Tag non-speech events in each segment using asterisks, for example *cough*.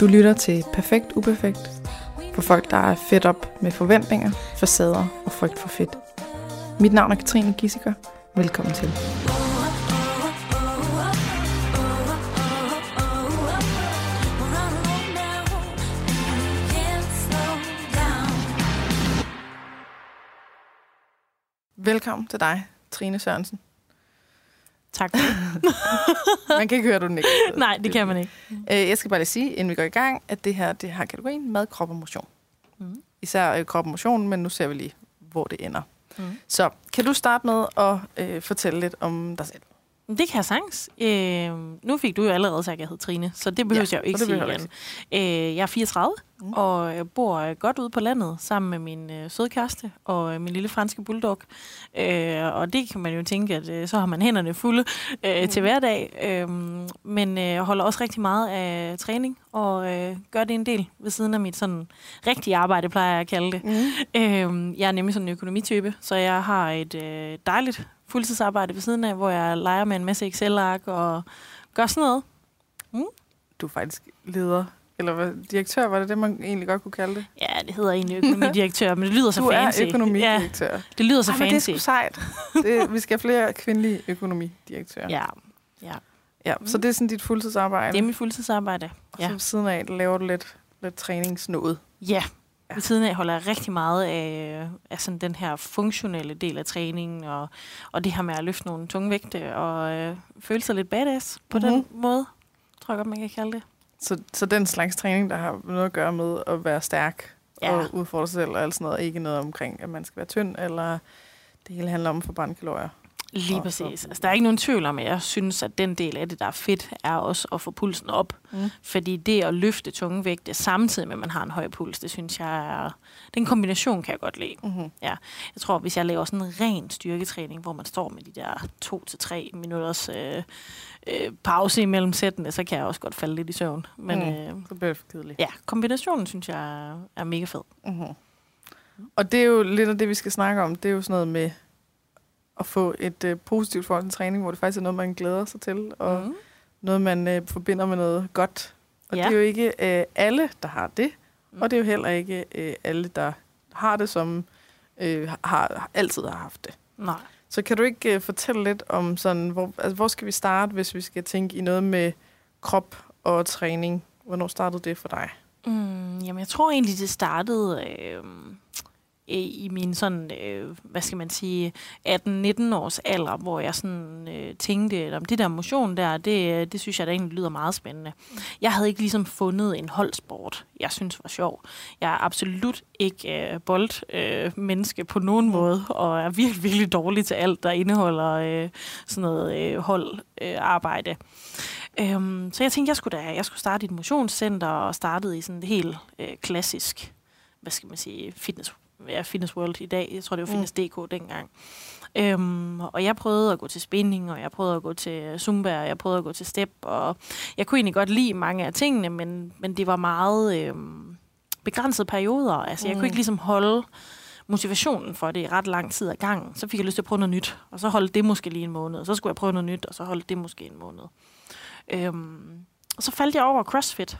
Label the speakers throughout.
Speaker 1: Du lytter til Perfekt Uperfekt for folk, der er fedt op med forventninger, facader og frygt for fedt. Mit navn er Katrine Gissiker. Velkommen til. Velkommen til dig, Trine Sørensen.
Speaker 2: Tak. *laughs*
Speaker 1: Man kan ikke høre, du nikker.
Speaker 2: Nej, det kan man ikke.
Speaker 1: Øh, Jeg skal bare lige sige, inden vi går i gang, at det her det har kategorien mad, krop og motion.
Speaker 2: Mm.
Speaker 1: Især øh, krop og motion, men nu ser vi lige, hvor det ender.
Speaker 2: Mm.
Speaker 1: Så kan du starte med at øh, fortælle lidt om dig selv?
Speaker 2: Det kan jeg sagtens. Øh, nu fik du jo allerede sagt, at jeg hed Trine, så det behøver
Speaker 1: Ja,
Speaker 2: jeg jo ikke sige igen. Øh, jeg er 34,
Speaker 1: Mm.
Speaker 2: og jeg bor øh, godt ude på landet sammen med min øh, søde kæreste og øh, min lille franske bulldog. Øh, og det kan man jo tænke, at øh, så har man hænderne fulde øh,
Speaker 1: Mm.
Speaker 2: til hverdag. Øh, men øh, jeg holder også rigtig meget af træning, og øh, gør det en del ved siden af mit sådan rigtige arbejde, plejer jeg at kalde det.
Speaker 1: Mm.
Speaker 2: Øhm, jeg er nemlig sådan en økonomitype, så jeg har et øh, dejligt fuldtidsarbejde ved siden af, hvor jeg leger med en masse Excel-ark og gør sådan noget.
Speaker 1: Du er faktisk leder, eller hvad, direktør, var det det, man egentlig godt kunne kalde det?
Speaker 2: Ja, det hedder egentlig økonomidirektør, men det lyder så *laughs*
Speaker 1: du
Speaker 2: fancy.
Speaker 1: er
Speaker 2: Ja,
Speaker 1: økonomidirektør.
Speaker 2: det lyder så
Speaker 1: Ej, men det er
Speaker 2: fancy.
Speaker 1: sgu sejt. Det, vi skal have flere kvindelige økonomidirektører.
Speaker 2: Ja, ja,
Speaker 1: ja. Så det er sådan dit fuldtidsarbejde.
Speaker 2: det er mit fuldtidsarbejde.
Speaker 1: Og så
Speaker 2: ja.
Speaker 1: ved siden af laver du lidt, lidt træningsnået.
Speaker 2: Ja, ved siden af holder jeg rigtig meget af, af sådan den her funktionelle del af træningen, og, og det her med at løfte nogle tunge vægte, og øh, føle sig lidt badass på mm-hmm. den måde, tror jeg godt, man kan kalde det.
Speaker 1: Så, så den slags træning, der har noget at gøre med at være stærk
Speaker 2: Ja.
Speaker 1: og udfordre sig selv og alt sådan noget, ikke noget omkring, at man skal være tynd, eller det hele handler om at forbrænde kalorier.
Speaker 2: Lige præcis.
Speaker 1: så-
Speaker 2: Altså, der er ikke nogen tvivl om, at jeg synes, at den del af det, der er fedt, er også at få pulsen op.
Speaker 1: Mm.
Speaker 2: Fordi det at løfte tunge vægte samtidig med, at man har en høj puls, det synes jeg er... Den kombination kan jeg godt lide.
Speaker 1: Mm-hmm.
Speaker 2: Jeg tror, hvis jeg laver sådan en ren styrketræning, hvor man står med de der to til tre minutters øh, øh, pause imellem sættene, så kan jeg også godt falde lidt i søvn. Men
Speaker 1: Mm.
Speaker 2: øh,
Speaker 1: Så bliver det for kedeligt.
Speaker 2: ja, kombinationen synes jeg er- er mega fed.
Speaker 1: Mm-hmm. Og det er jo lidt af det, vi skal snakke om. Det er jo sådan noget med at få et øh, positivt forhold til træning, hvor det faktisk er noget, man glæder sig til, og
Speaker 2: Mm.
Speaker 1: noget, man øh, forbinder med noget godt. Og
Speaker 2: Ja.
Speaker 1: det er jo ikke øh, alle, der har det,
Speaker 2: Mm.
Speaker 1: og det er jo heller ikke øh, alle, der har det, som øh, har, altid har haft det.
Speaker 2: Nej.
Speaker 1: Så kan du ikke øh, fortælle lidt om sådan, hvor, altså, hvor skal vi starte, hvis vi skal tænke i noget med krop og træning? Hvornår startede det for dig?
Speaker 2: Mm, jamen, jeg tror egentlig, det startede øh, i min sådan, øh, hvad skal man sige, 18-19 års alder, hvor jeg sådan øh, tænkte, om det der motion der, det, det synes jeg da egentlig lyder meget spændende. Jeg havde ikke ligesom fundet en holdsport, jeg synes var sjov. Jeg er absolut ikke øh, boldmenneske øh, menneske på nogen måde, og er virkelig, virkelig dårlig til alt, der indeholder øh, sådan noget øh, holdarbejde. Øh, arbejde. Øhm, så jeg tænkte, jeg skulle, da, jeg skulle starte i et motionscenter, og startede i sådan et helt øh, klassisk, hvad skal man sige, fitness, ja, fitness World i dag. Jeg tror, det var
Speaker 1: Mm.
Speaker 2: Fitness.dk dengang. Øhm, og jeg prøvede at gå til spinning, og jeg prøvede at gå til Zumba, og jeg prøvede at gå til step, og jeg kunne egentlig godt lide mange af tingene, men, men det var meget øhm, begrænsede perioder. Altså, jeg
Speaker 1: Mm.
Speaker 2: kunne ikke ligesom holde motivationen for det i ret lang tid ad gangen. Så fik jeg lyst til at prøve noget nyt, og så holdt det måske lige en måned, og så skulle jeg prøve noget nyt, og så holdt det måske en måned. Øhm, og så faldt jeg over CrossFit.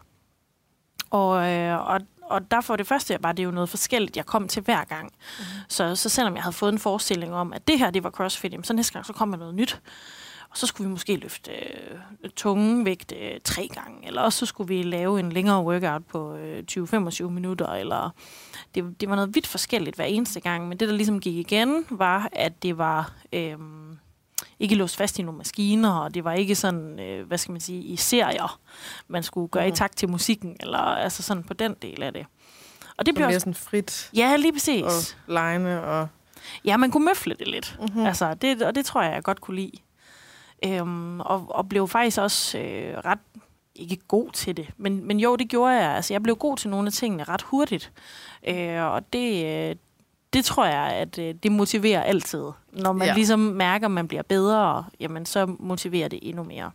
Speaker 2: Og, øh, og, og der for det første var det jo noget forskelligt, jeg kom til hver gang. Mm. Så, så selvom jeg havde fået en forestilling om, at det her det var CrossFit, jamen, så næste gang så kom der noget nyt. Og så skulle vi måske løfte øh, tunge vægt øh, tre gange, eller også så skulle vi lave en længere workout på øh, 20-25 minutter, eller det, det var noget vidt forskelligt hver eneste gang. Men det, der ligesom gik igen, var, at det var øh, ikke låst fast i nogle maskiner, og det var ikke sådan, øh, hvad skal man sige, i serier, man skulle gøre
Speaker 1: Mhm.
Speaker 2: i takt til musikken, eller altså sådan på den del af det. Og det
Speaker 1: Det
Speaker 2: blev
Speaker 1: mere
Speaker 2: også...
Speaker 1: sådan frit
Speaker 2: Ja, lige præcis.
Speaker 1: og lejende og...
Speaker 2: Ja, man kunne møfle det lidt.
Speaker 1: Mm-hmm.
Speaker 2: Mm. Altså, det, og det tror jeg, jeg godt kunne lide. Øhm, og, og blev faktisk også øh, ret, ikke god til det, men, men jo, det gjorde jeg. Altså, jeg blev god til nogle af tingene ret hurtigt. Øh, og det, øh, det tror jeg, at øh, det motiverer altid. Når man
Speaker 1: Ja.
Speaker 2: ligesom mærker, at man bliver bedre, jamen, så motiverer det endnu mere.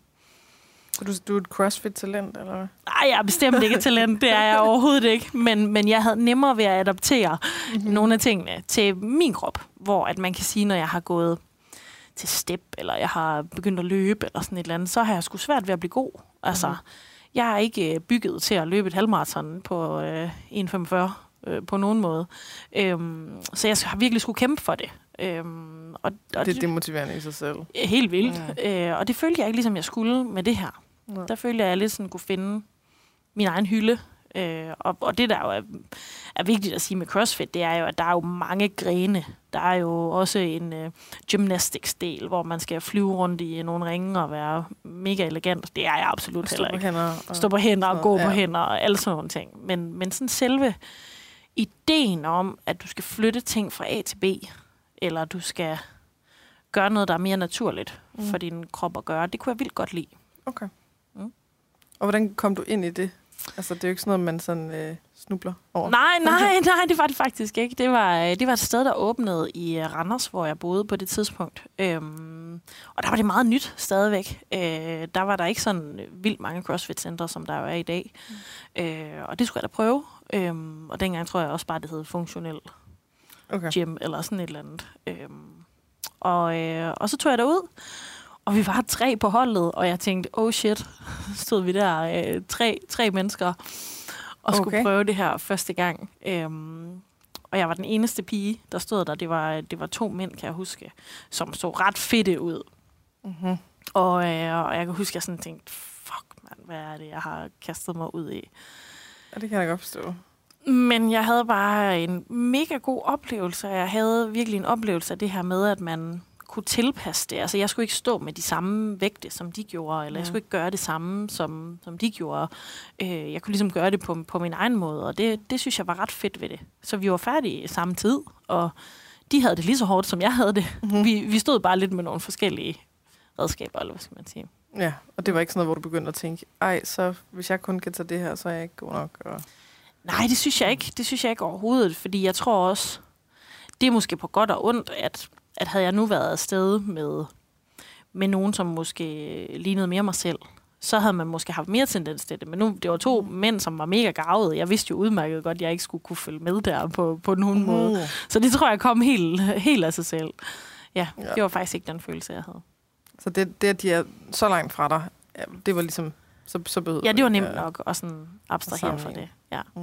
Speaker 1: Så du, du er et CrossFit-talent, eller hvad?
Speaker 2: Nej, jeg er bestemt ikke et talent. Det er jeg overhovedet ikke. Men, men jeg havde nemmere ved at adaptere mm-hmm. nogle af tingene til min krop. Hvor at man kan sige, når jeg har gået til step, eller jeg har begyndt at løbe, eller sådan et eller andet, så har jeg sgu svært ved at blive god. Altså,
Speaker 1: Mhm.
Speaker 2: mm-hmm. jeg er ikke øh, bygget til at løbe et halvmarathon på øh, 1,45 øh, på nogen måde. Øhm, så jeg har virkelig skulle kæmpe for det. Øhm, og, og
Speaker 1: Det er demotiverende i sig selv.
Speaker 2: Helt vildt. Ja. Øh, og det følte jeg ikke, ligesom jeg skulle med det her.
Speaker 1: Nej.
Speaker 2: Der følte jeg, at jeg lidt sådan kunne finde min egen hylde. Øh, og, og det, der jo er, er vigtigt at sige med CrossFit, det er jo, at der er jo mange grene. Der er jo også en øh, gymnastics-del, hvor man skal flyve rundt i nogle ringe og være mega elegant. Det er jeg absolut
Speaker 1: Stå
Speaker 2: heller
Speaker 1: på
Speaker 2: ikke.
Speaker 1: hænder. Og...
Speaker 2: Stå på hænder og
Speaker 1: sådan
Speaker 2: gå
Speaker 1: noget,
Speaker 2: på
Speaker 1: ja.
Speaker 2: hænder og alle sådan nogle ting. Men, men sådan selve ideen om, at du skal flytte ting fra A til B, eller du skal gøre noget, der er mere naturligt
Speaker 1: Mm.
Speaker 2: for din krop at gøre, det kunne jeg vildt godt lide.
Speaker 1: Okay.
Speaker 2: Mm.
Speaker 1: Og hvordan kom du ind i det? Altså, det er jo ikke sådan noget, man sådan øh, snubler over.
Speaker 2: Nej, nej, *laughs* nej, det var det faktisk ikke. Det var, øh, det var et sted, der åbnede i øh, Randers, hvor jeg boede på det tidspunkt. Øhm, og der var det meget nyt stadigvæk. Øh, der var der ikke sådan vildt mange CrossFit-centre, som der jo er i dag. Mm. Øh, og det skulle jeg da prøve. Øhm, og dengang tror jeg også bare, det hed funktionel
Speaker 1: Okay.
Speaker 2: gym eller sådan et eller andet. Øhm, og, øh, og så tog jeg derud, og vi var tre på holdet, og jeg tænkte, oh shit, *laughs* stod vi der, øh, tre, tre mennesker, og skulle
Speaker 1: Okay.
Speaker 2: prøve det her første gang. Øhm, og jeg var den eneste pige, der stod der. Det var, det var to mænd, kan jeg huske, som så ret fedte ud.
Speaker 1: Mm-hmm.
Speaker 2: Og, øh, og jeg kan huske, at jeg sådan tænkte, fuck mand, hvad er det, jeg har kastet mig ud i.
Speaker 1: Ja, det kan jeg godt forstå.
Speaker 2: Men jeg havde bare en mega god oplevelse. Jeg havde virkelig en oplevelse af det her med, at man kunne tilpasse det. Altså, jeg skulle ikke stå med de samme vægte, som de gjorde, eller jeg
Speaker 1: Ja.
Speaker 2: skulle ikke gøre det samme, som, som de gjorde. Øh, jeg kunne ligesom gøre det på, på min egen måde, og det, det synes jeg var ret fedt ved det. Så vi var færdige samme tid, og de havde det lige så hårdt, som jeg havde det.
Speaker 1: Mm-hmm.
Speaker 2: Vi, vi stod bare lidt med nogle forskellige redskaber, eller hvad skal man sige.
Speaker 1: Ja, og det var ikke sådan noget, hvor du begyndte at tænke, ej, så hvis jeg kun kan tage det her, så er jeg ikke god nok. Og...
Speaker 2: Nej, det synes jeg ikke. Det synes jeg ikke overhovedet, fordi jeg tror også, det er måske på godt og ondt, at, at havde jeg nu været afsted med, med nogen, som måske lignede mere mig selv, så havde man måske haft mere tendens til det. Men nu, det var to mænd, som var mega gavede. Jeg vidste jo udmærket godt, at jeg ikke skulle kunne følge med der på, på nogen mm. måde. Så det tror jeg kom helt, helt af sig selv. Ja,
Speaker 1: Ja.
Speaker 2: det var faktisk ikke den følelse, jeg havde.
Speaker 1: Så det, det, at de er så langt fra dig, det var ligesom, så, så behøvede
Speaker 2: Ja, det var nemt nok at sådan abstrahere fra det. Ja,
Speaker 1: Mm.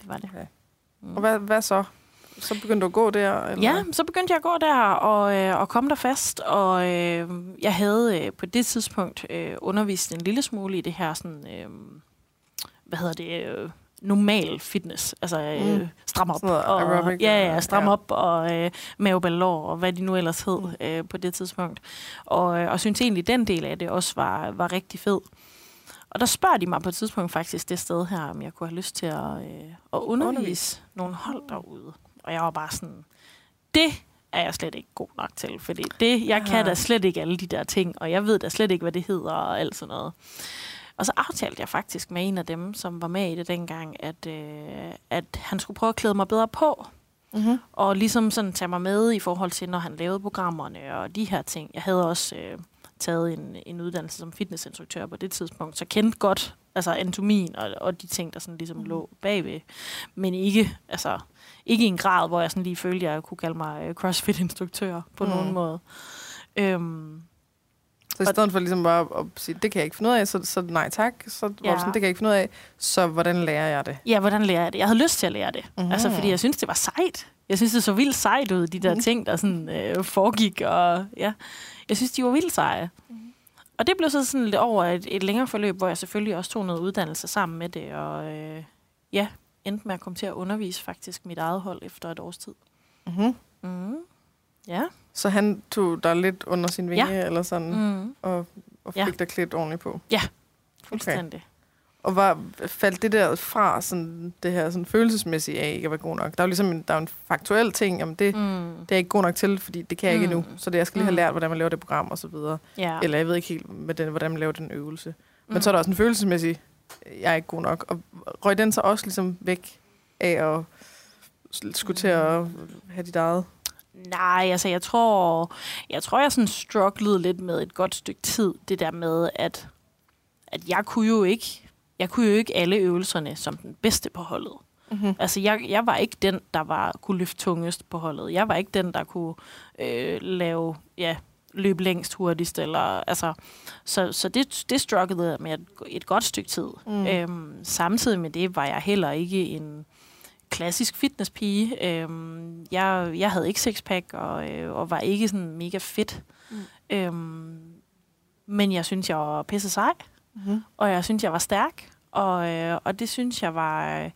Speaker 2: det var det.
Speaker 1: Okay.
Speaker 2: Mm.
Speaker 1: Og hvad, hvad så? Så begyndte du at gå der? Eller?
Speaker 2: Ja, så begyndte jeg at gå der og, øh, og komme der fast, og øh, jeg havde øh, på det tidspunkt øh, undervist en lille smule i det her sådan, øh, hvad hedder det, øh, normal fitness, altså øh,
Speaker 1: Mm.
Speaker 2: stram op.
Speaker 1: Noget
Speaker 2: og,
Speaker 1: aerobic,
Speaker 2: ja, ja, stram
Speaker 1: ja.
Speaker 2: op og øh, maveballår og hvad de nu ellers hed
Speaker 1: Mm.
Speaker 2: øh, på det tidspunkt. Og, øh, og synes egentlig, den del af det også var, var rigtig fed. Og der spørger de mig på et tidspunkt faktisk det sted her, om jeg kunne have lyst til at, øh, at undervise
Speaker 1: Undervise.
Speaker 2: nogle hold derude. Og jeg var bare sådan, det er jeg slet ikke god nok til, fordi det, jeg kan da slet ikke alle de der ting, og jeg ved da slet ikke, hvad det hedder og alt sådan noget. Og så aftalte jeg faktisk med en af dem, som var med i det dengang, at, øh, at han skulle prøve at klæde mig bedre på,
Speaker 1: Mm-hmm.
Speaker 2: og ligesom sådan tage mig med i forhold til, når han lavede programmerne og de her ting. Jeg havde også øh, taget en, en uddannelse som fitnessinstruktør på det tidspunkt, så kendte godt altså anatomien og, og de ting, der sådan ligesom
Speaker 1: Mhm.
Speaker 2: lå bagved. Men ikke, altså, ikke i en grad, hvor jeg sådan lige følte, at jeg kunne kalde mig øh, crossfit-instruktør på
Speaker 1: Mhm.
Speaker 2: nogen måde. Øhm,
Speaker 1: Så i stedet for ligesom bare at sige, det kan jeg ikke finde ud af, så, så nej tak. Så
Speaker 2: Ja.
Speaker 1: sådan, det kan jeg ikke finde ud af. Så hvordan lærer jeg det?
Speaker 2: ja, hvordan lærer jeg det? Jeg havde lyst til at lære det. Mm. Altså, fordi jeg synes, det var sejt. Jeg synes, det så vildt sejt ud, de der
Speaker 1: Mhm.
Speaker 2: ting, der sådan øh, foregik. Og, ja. Jeg synes, de var vildt seje. Og det blev så sådan lidt over et, et længere forløb, hvor jeg selvfølgelig også tog noget uddannelse sammen med det, og øh, ja, endte med at komme til at undervise faktisk mit eget hold efter et års tid.
Speaker 1: Mm-hmm.
Speaker 2: Mm. Ja.
Speaker 1: Så han tog dig lidt under sin vinge, ja. eller sådan, mm. Og, og
Speaker 2: Ja.
Speaker 1: fik dig klædt ordentligt på.
Speaker 2: Fuldstændig.
Speaker 1: Og var, faldt det der fra sådan, det her sådan følelsesmæssige af ikke at være god nok? Der er jo ligesom en, der er en faktuel ting, jamen det, mm. Det er jeg ikke god nok til, fordi det kan jeg ikke
Speaker 2: Mm.
Speaker 1: endnu. Så det, jeg skal lige have
Speaker 2: Mm.
Speaker 1: lært, hvordan man laver det program og så videre.
Speaker 2: Ja.
Speaker 1: Eller jeg ved ikke helt, med den, hvordan man laver den øvelse. Men
Speaker 2: Mm.
Speaker 1: så er der også en følelsesmæssig, jeg er ikke god nok. Og røg den så også ligesom væk af at skulle til at have dit eget?
Speaker 2: Nej, altså jeg tror, jeg tror, jeg sådan strugglede lidt med et godt stykke tid, det der med, at, at jeg kunne jo ikke, jeg kunne jo ikke alle øvelserne som den bedste på holdet.
Speaker 1: Mm-hmm.
Speaker 2: Altså jeg, jeg var ikke den, der var, kunne løfte tungest på holdet. Jeg var ikke den, der kunne øh, lave ja, løbe længst hurtigst. Eller, altså, så så det, det strugglede jeg med et, et godt stykke tid.
Speaker 1: Mm.
Speaker 2: Øhm, samtidig med det var jeg heller ikke en klassisk fitnesspige. Øhm, jeg, jeg havde ikke sixpack og, øh, og var ikke sådan mega fit.
Speaker 1: Mm.
Speaker 2: Øhm, men jeg synes, jeg var pisse sej,
Speaker 1: Mm-hmm.
Speaker 2: og jeg synes, jeg var stærk. Og, øh, og det synes jeg var, øh,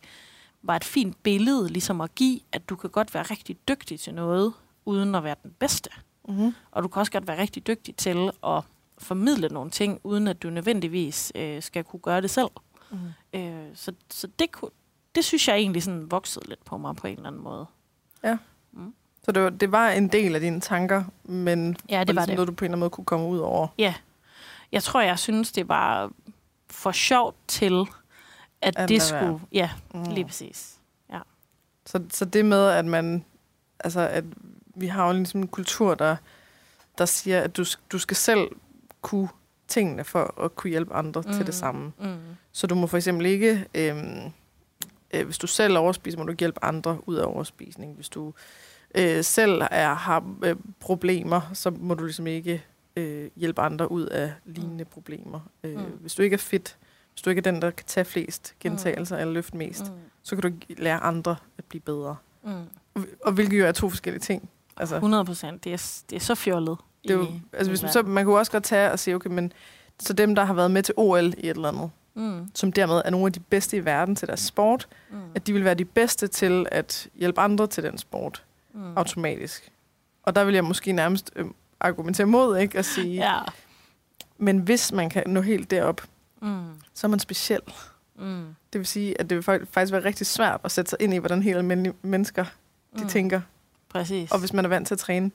Speaker 2: var et fint billede ligesom at give, at du kan godt være rigtig dygtig til noget, uden at være den bedste.
Speaker 1: Mm-hmm.
Speaker 2: Og du kan også godt være rigtig dygtig til at formidle nogle ting, uden at du nødvendigvis øh, skal kunne gøre det selv.
Speaker 1: Mm.
Speaker 2: Øh, så så det, kunne, det synes jeg egentlig sådan voksede lidt på mig på en eller anden måde.
Speaker 1: Så det var, det var en del af dine tanker, men
Speaker 2: Ja, det var
Speaker 1: ligesom
Speaker 2: det.
Speaker 1: noget, du på en eller anden måde kunne komme ud over.
Speaker 2: Ja. Jeg tror, jeg synes, det var for sjovt til, at,
Speaker 1: At
Speaker 2: det
Speaker 1: lade være.
Speaker 2: skulle... Ja,
Speaker 1: Mm.
Speaker 2: lige præcis.
Speaker 1: Så, så det med, at man, altså at vi har jo ligesom en kultur, der, der siger, at du, du skal selv kunne tingene for at kunne hjælpe andre mm. til
Speaker 2: Mm.
Speaker 1: det samme.
Speaker 2: Mm.
Speaker 1: Så du må for eksempel ikke, øhm, øh, hvis du selv overspiser, må du ikke hjælpe andre ud af overspisning. Hvis du øh, selv er, har øh, problemer, så må du ligesom ikke øh, hjælpe andre ud af lignende problemer. Øh,
Speaker 2: Mm.
Speaker 1: Hvis du ikke er fit, hvis du ikke er den, der kan tage flest gentagelser mm. eller løfte mest, mm.
Speaker 2: Mm.
Speaker 1: så kan du lære andre at blive bedre.
Speaker 2: Mm.
Speaker 1: Og- Og hvilket jo er to forskellige ting. Altså,
Speaker 2: 100 procent. Det er, det er så fjollet.
Speaker 1: det er jo,
Speaker 2: i
Speaker 1: altså hvis man, så, man kunne også godt tage og sige, okay, men så dem, der har været med til OL i et eller andet,
Speaker 2: Mm.
Speaker 1: som dermed er nogle af de bedste i verden til deres sport,
Speaker 2: Mm.
Speaker 1: at de vil være de bedste til at hjælpe andre til den sport
Speaker 2: Mm.
Speaker 1: automatisk. Og der vil jeg måske nærmest øh, argumentere mod, ikke? At sige,
Speaker 2: Ja.
Speaker 1: men hvis man kan nå helt derop,
Speaker 2: Mm.
Speaker 1: så er man speciel.
Speaker 2: Mm.
Speaker 1: Det vil sige, at det vil fak- faktisk være rigtig svært at sætte sig ind i, hvordan helt almindelige mennesker de
Speaker 2: Mm.
Speaker 1: tænker.
Speaker 2: Præcis.
Speaker 1: Og hvis man er vant til at træne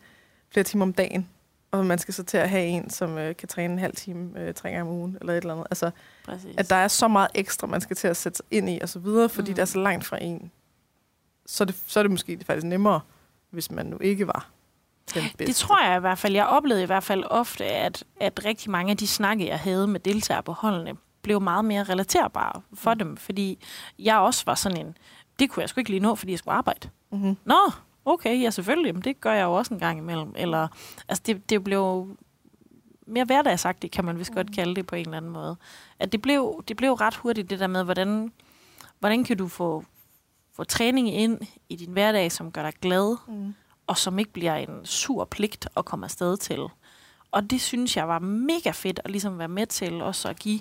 Speaker 1: flere timer om dagen, og man skal så til at have en, som øh, kan træne en halv time øh, tre gange om ugen, eller et eller andet. Altså,
Speaker 2: Præcis.
Speaker 1: at der er så meget ekstra, man skal til at sætte sig ind i, og så videre, fordi
Speaker 2: Mm.
Speaker 1: det er så langt fra en. Så er det, så er det måske faktisk nemmere, hvis man nu ikke var den bedste.
Speaker 2: Det tror jeg i hvert fald. Jeg oplevede i hvert fald ofte, at, at rigtig mange af de snakke, jeg havde med deltagere på holdene, blev meget mere relaterbare for
Speaker 1: Mm.
Speaker 2: dem, fordi jeg også var sådan en, det kunne jeg sgu ikke lige nå, fordi jeg skulle arbejde.
Speaker 1: Mm-hmm.
Speaker 2: Nå, okay, ja selvfølgelig, men det gør jeg jo også en gang imellem. Eller, altså det, det blev mere hverdagsagtigt, kan man vist godt kalde det på en eller anden måde. At det blev, det blev ret hurtigt det der med, hvordan, hvordan kan du få, få træning ind i din hverdag, som gør dig glad,
Speaker 1: Mm.
Speaker 2: og som ikke bliver en sur pligt at komme afsted til. Og det synes jeg var mega fedt at ligesom være med til også at give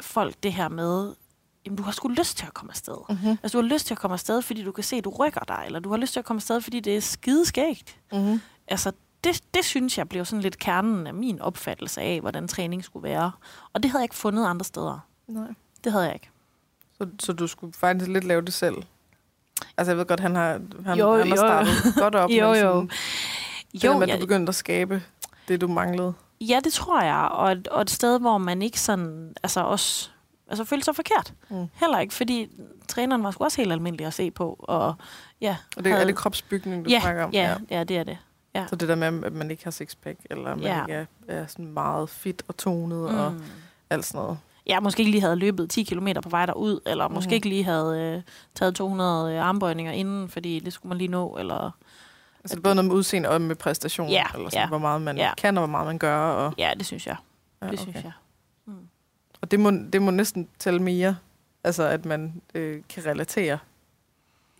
Speaker 2: folk det her med, jamen du har sgu lyst til at komme afsted.
Speaker 1: Mm-hmm.
Speaker 2: Altså du har lyst til at komme afsted, fordi du kan se, at du rykker dig, eller du har lyst til at komme afsted, fordi det er skideskægt.
Speaker 1: Mm-hmm.
Speaker 2: Altså det, det synes jeg blev sådan lidt kernen af min opfattelse af, hvordan træning skulle være. Og det havde jeg ikke fundet andre steder.
Speaker 1: Nej.
Speaker 2: Det havde jeg ikke.
Speaker 1: Så, så du skulle faktisk lidt lave det selv? Altså, jeg ved godt, han har, han,
Speaker 2: Jo,
Speaker 1: han har
Speaker 2: jo.
Speaker 1: startet godt op, *laughs*
Speaker 2: Jo,
Speaker 1: men
Speaker 2: jo.
Speaker 1: sådan, det der
Speaker 2: Jo,
Speaker 1: med, at
Speaker 2: jeg,
Speaker 1: du begyndte at skabe det, du manglede.
Speaker 2: Ja, det tror jeg. Og et, og et sted, hvor man ikke sådan, altså også, altså følte sig forkert.
Speaker 1: Mm.
Speaker 2: Heller ikke, fordi træneren var sgu også helt almindelig at se på. Og ja,
Speaker 1: Og det,
Speaker 2: havde-
Speaker 1: er det kropsbygning, du
Speaker 2: ja,
Speaker 1: snakker om?
Speaker 2: ja, ja, det er det.
Speaker 1: Så det der med, at man ikke har sixpack, eller man
Speaker 2: Ja.
Speaker 1: ikke er, er sådan meget fit og tonet mm. og
Speaker 2: Mm.
Speaker 1: alt sådan noget.
Speaker 2: Ja, måske ikke lige havde løbet 10 km på vej derud, eller måske
Speaker 1: Mhm.
Speaker 2: ikke lige havde øh, taget 200 øh, armbøjninger inden, fordi det skulle man lige nå, eller...
Speaker 1: Altså både noget med udseende og med præstation,
Speaker 2: Ja,
Speaker 1: eller sådan,
Speaker 2: ja.
Speaker 1: hvor meget man
Speaker 2: Ja.
Speaker 1: kan, og hvor meget man gør. Og,
Speaker 2: Ja, det synes jeg.
Speaker 1: ja,
Speaker 2: Det synes jeg.
Speaker 1: Og det, må, det må næsten tælle mere, altså at man øh, kan relatere.